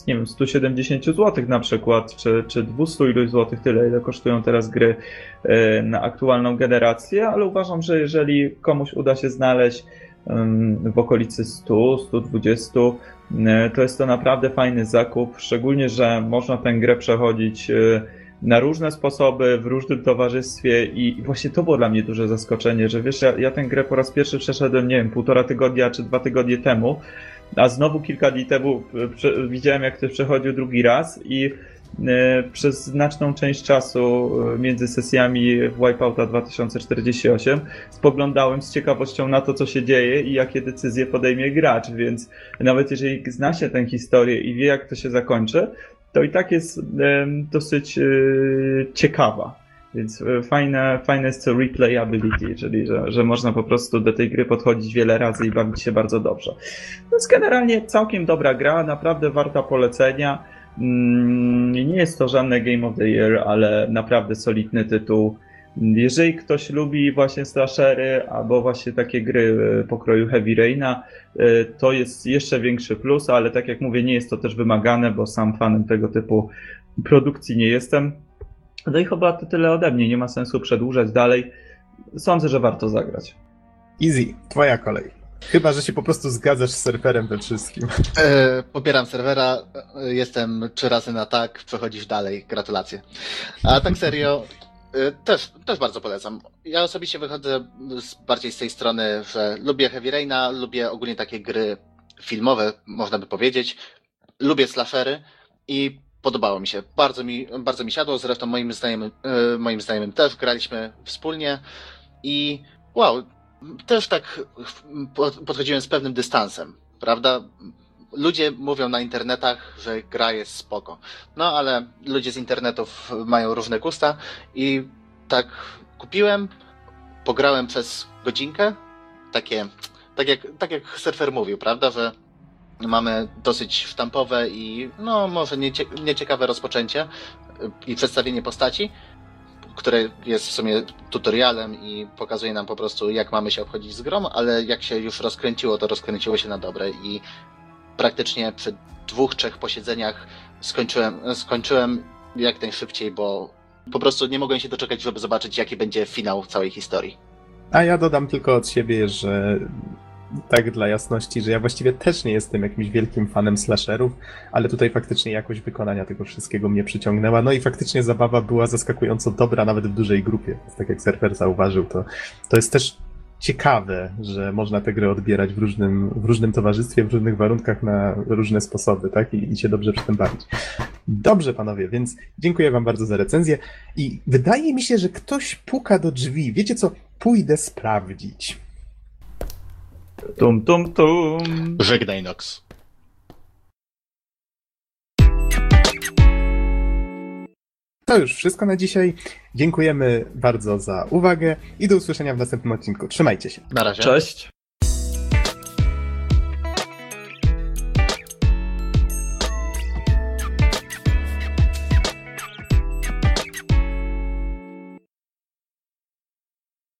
nie wiem, 170 zł na przykład, czy, czy 200 iluś złotych, tyle ile kosztują teraz gry na aktualną generację, ale uważam, że jeżeli komuś uda się znaleźć w okolicy 100, 120. E, to jest to naprawdę fajny zakup, szczególnie, że można tę grę przechodzić e, na różne sposoby, w różnym towarzystwie i właśnie to było dla mnie duże zaskoczenie, że wiesz, ja, ja tę grę po raz pierwszy przeszedłem, nie wiem, półtora tygodnia czy dwa tygodnie temu, a znowu kilka dni temu e, widziałem, jak ktoś przechodził drugi raz i E, przez znaczną część czasu e, między sesjami Wipeouta 2048 spoglądałem z ciekawością na to, co się dzieje i jakie decyzje podejmie gracz, więc nawet jeżeli zna się tę historię i wie, jak to się zakończy, to i tak jest dosyć e, ciekawa. Więc fajne, fajne jest to replayability, czyli że, że można po prostu do tej gry podchodzić wiele razy i bawić się bardzo dobrze. Jest generalnie całkiem dobra gra, naprawdę warta polecenia. Mm, nie jest to żadne Game of the Year, ale naprawdę solidny tytuł. Jeżeli ktoś lubi właśnie slashery albo właśnie takie gry e, pokroju Heavy Raina, e, to jest jeszcze większy plus, ale tak jak mówię, nie jest to też wymagane, bo sam fanem tego typu produkcji nie jestem. No i chyba to tyle ode mnie, nie ma sensu przedłużać dalej. Sądzę, że warto zagrać. Easy, twoja kolej. Chyba, że się po prostu zgadzasz z serwerem we wszystkim. E, popieram serwera, e, jestem trzy razy na tak, przechodzisz dalej, gratulacje. A tak serio, e, też, też bardzo polecam. Ja osobiście wychodzę z, bardziej z tej strony, że lubię Heavy Raina, lubię ogólnie takie gry filmowe, można by powiedzieć. Lubię slashery i podobało mi się. Bardzo mi, bardzo mi siadło, zresztą moim znajomym, e, moim znajomym też graliśmy wspólnie i wow, też tak podchodziłem z pewnym dystansem, prawda? Ludzie mówią na internetach, że gra jest spoko. No ale ludzie z internetów mają różne gusta i tak kupiłem, pograłem przez godzinkę, takie, tak jak, tak jak surfer mówił, prawda, że mamy dosyć sztampowe i no może niecie, nieciekawe rozpoczęcie i przedstawienie postaci, które jest w sumie tutorialem i pokazuje nam po prostu, jak mamy się obchodzić z grom, ale jak się już rozkręciło, to rozkręciło się na dobre i praktycznie przy dwóch, trzech posiedzeniach skończyłem, skończyłem jak najszybciej, bo po prostu nie mogłem się doczekać, żeby zobaczyć, jaki będzie finał całej historii. A ja dodam tylko od siebie, że tak dla jasności, że ja właściwie też nie jestem jakimś wielkim fanem slasherów, ale tutaj faktycznie jakość wykonania tego wszystkiego mnie przyciągnęła. No i faktycznie zabawa była zaskakująco dobra, nawet w dużej grupie. Tak jak surfer zauważył, to, to jest też ciekawe, że można tę grę odbierać w różnym, w różnym towarzystwie, w różnych warunkach na różne sposoby, tak? I, I się dobrze przy tym bawić. Dobrze, panowie, więc dziękuję wam bardzo za recenzję. I wydaje mi się, że ktoś puka do drzwi. Wiecie co? Pójdę sprawdzić. Tum, tum, tum. Żegnaj, Nox. To już wszystko na dzisiaj. Dziękujemy bardzo za uwagę i do usłyszenia w następnym odcinku. Trzymajcie się. Na razie. Cześć.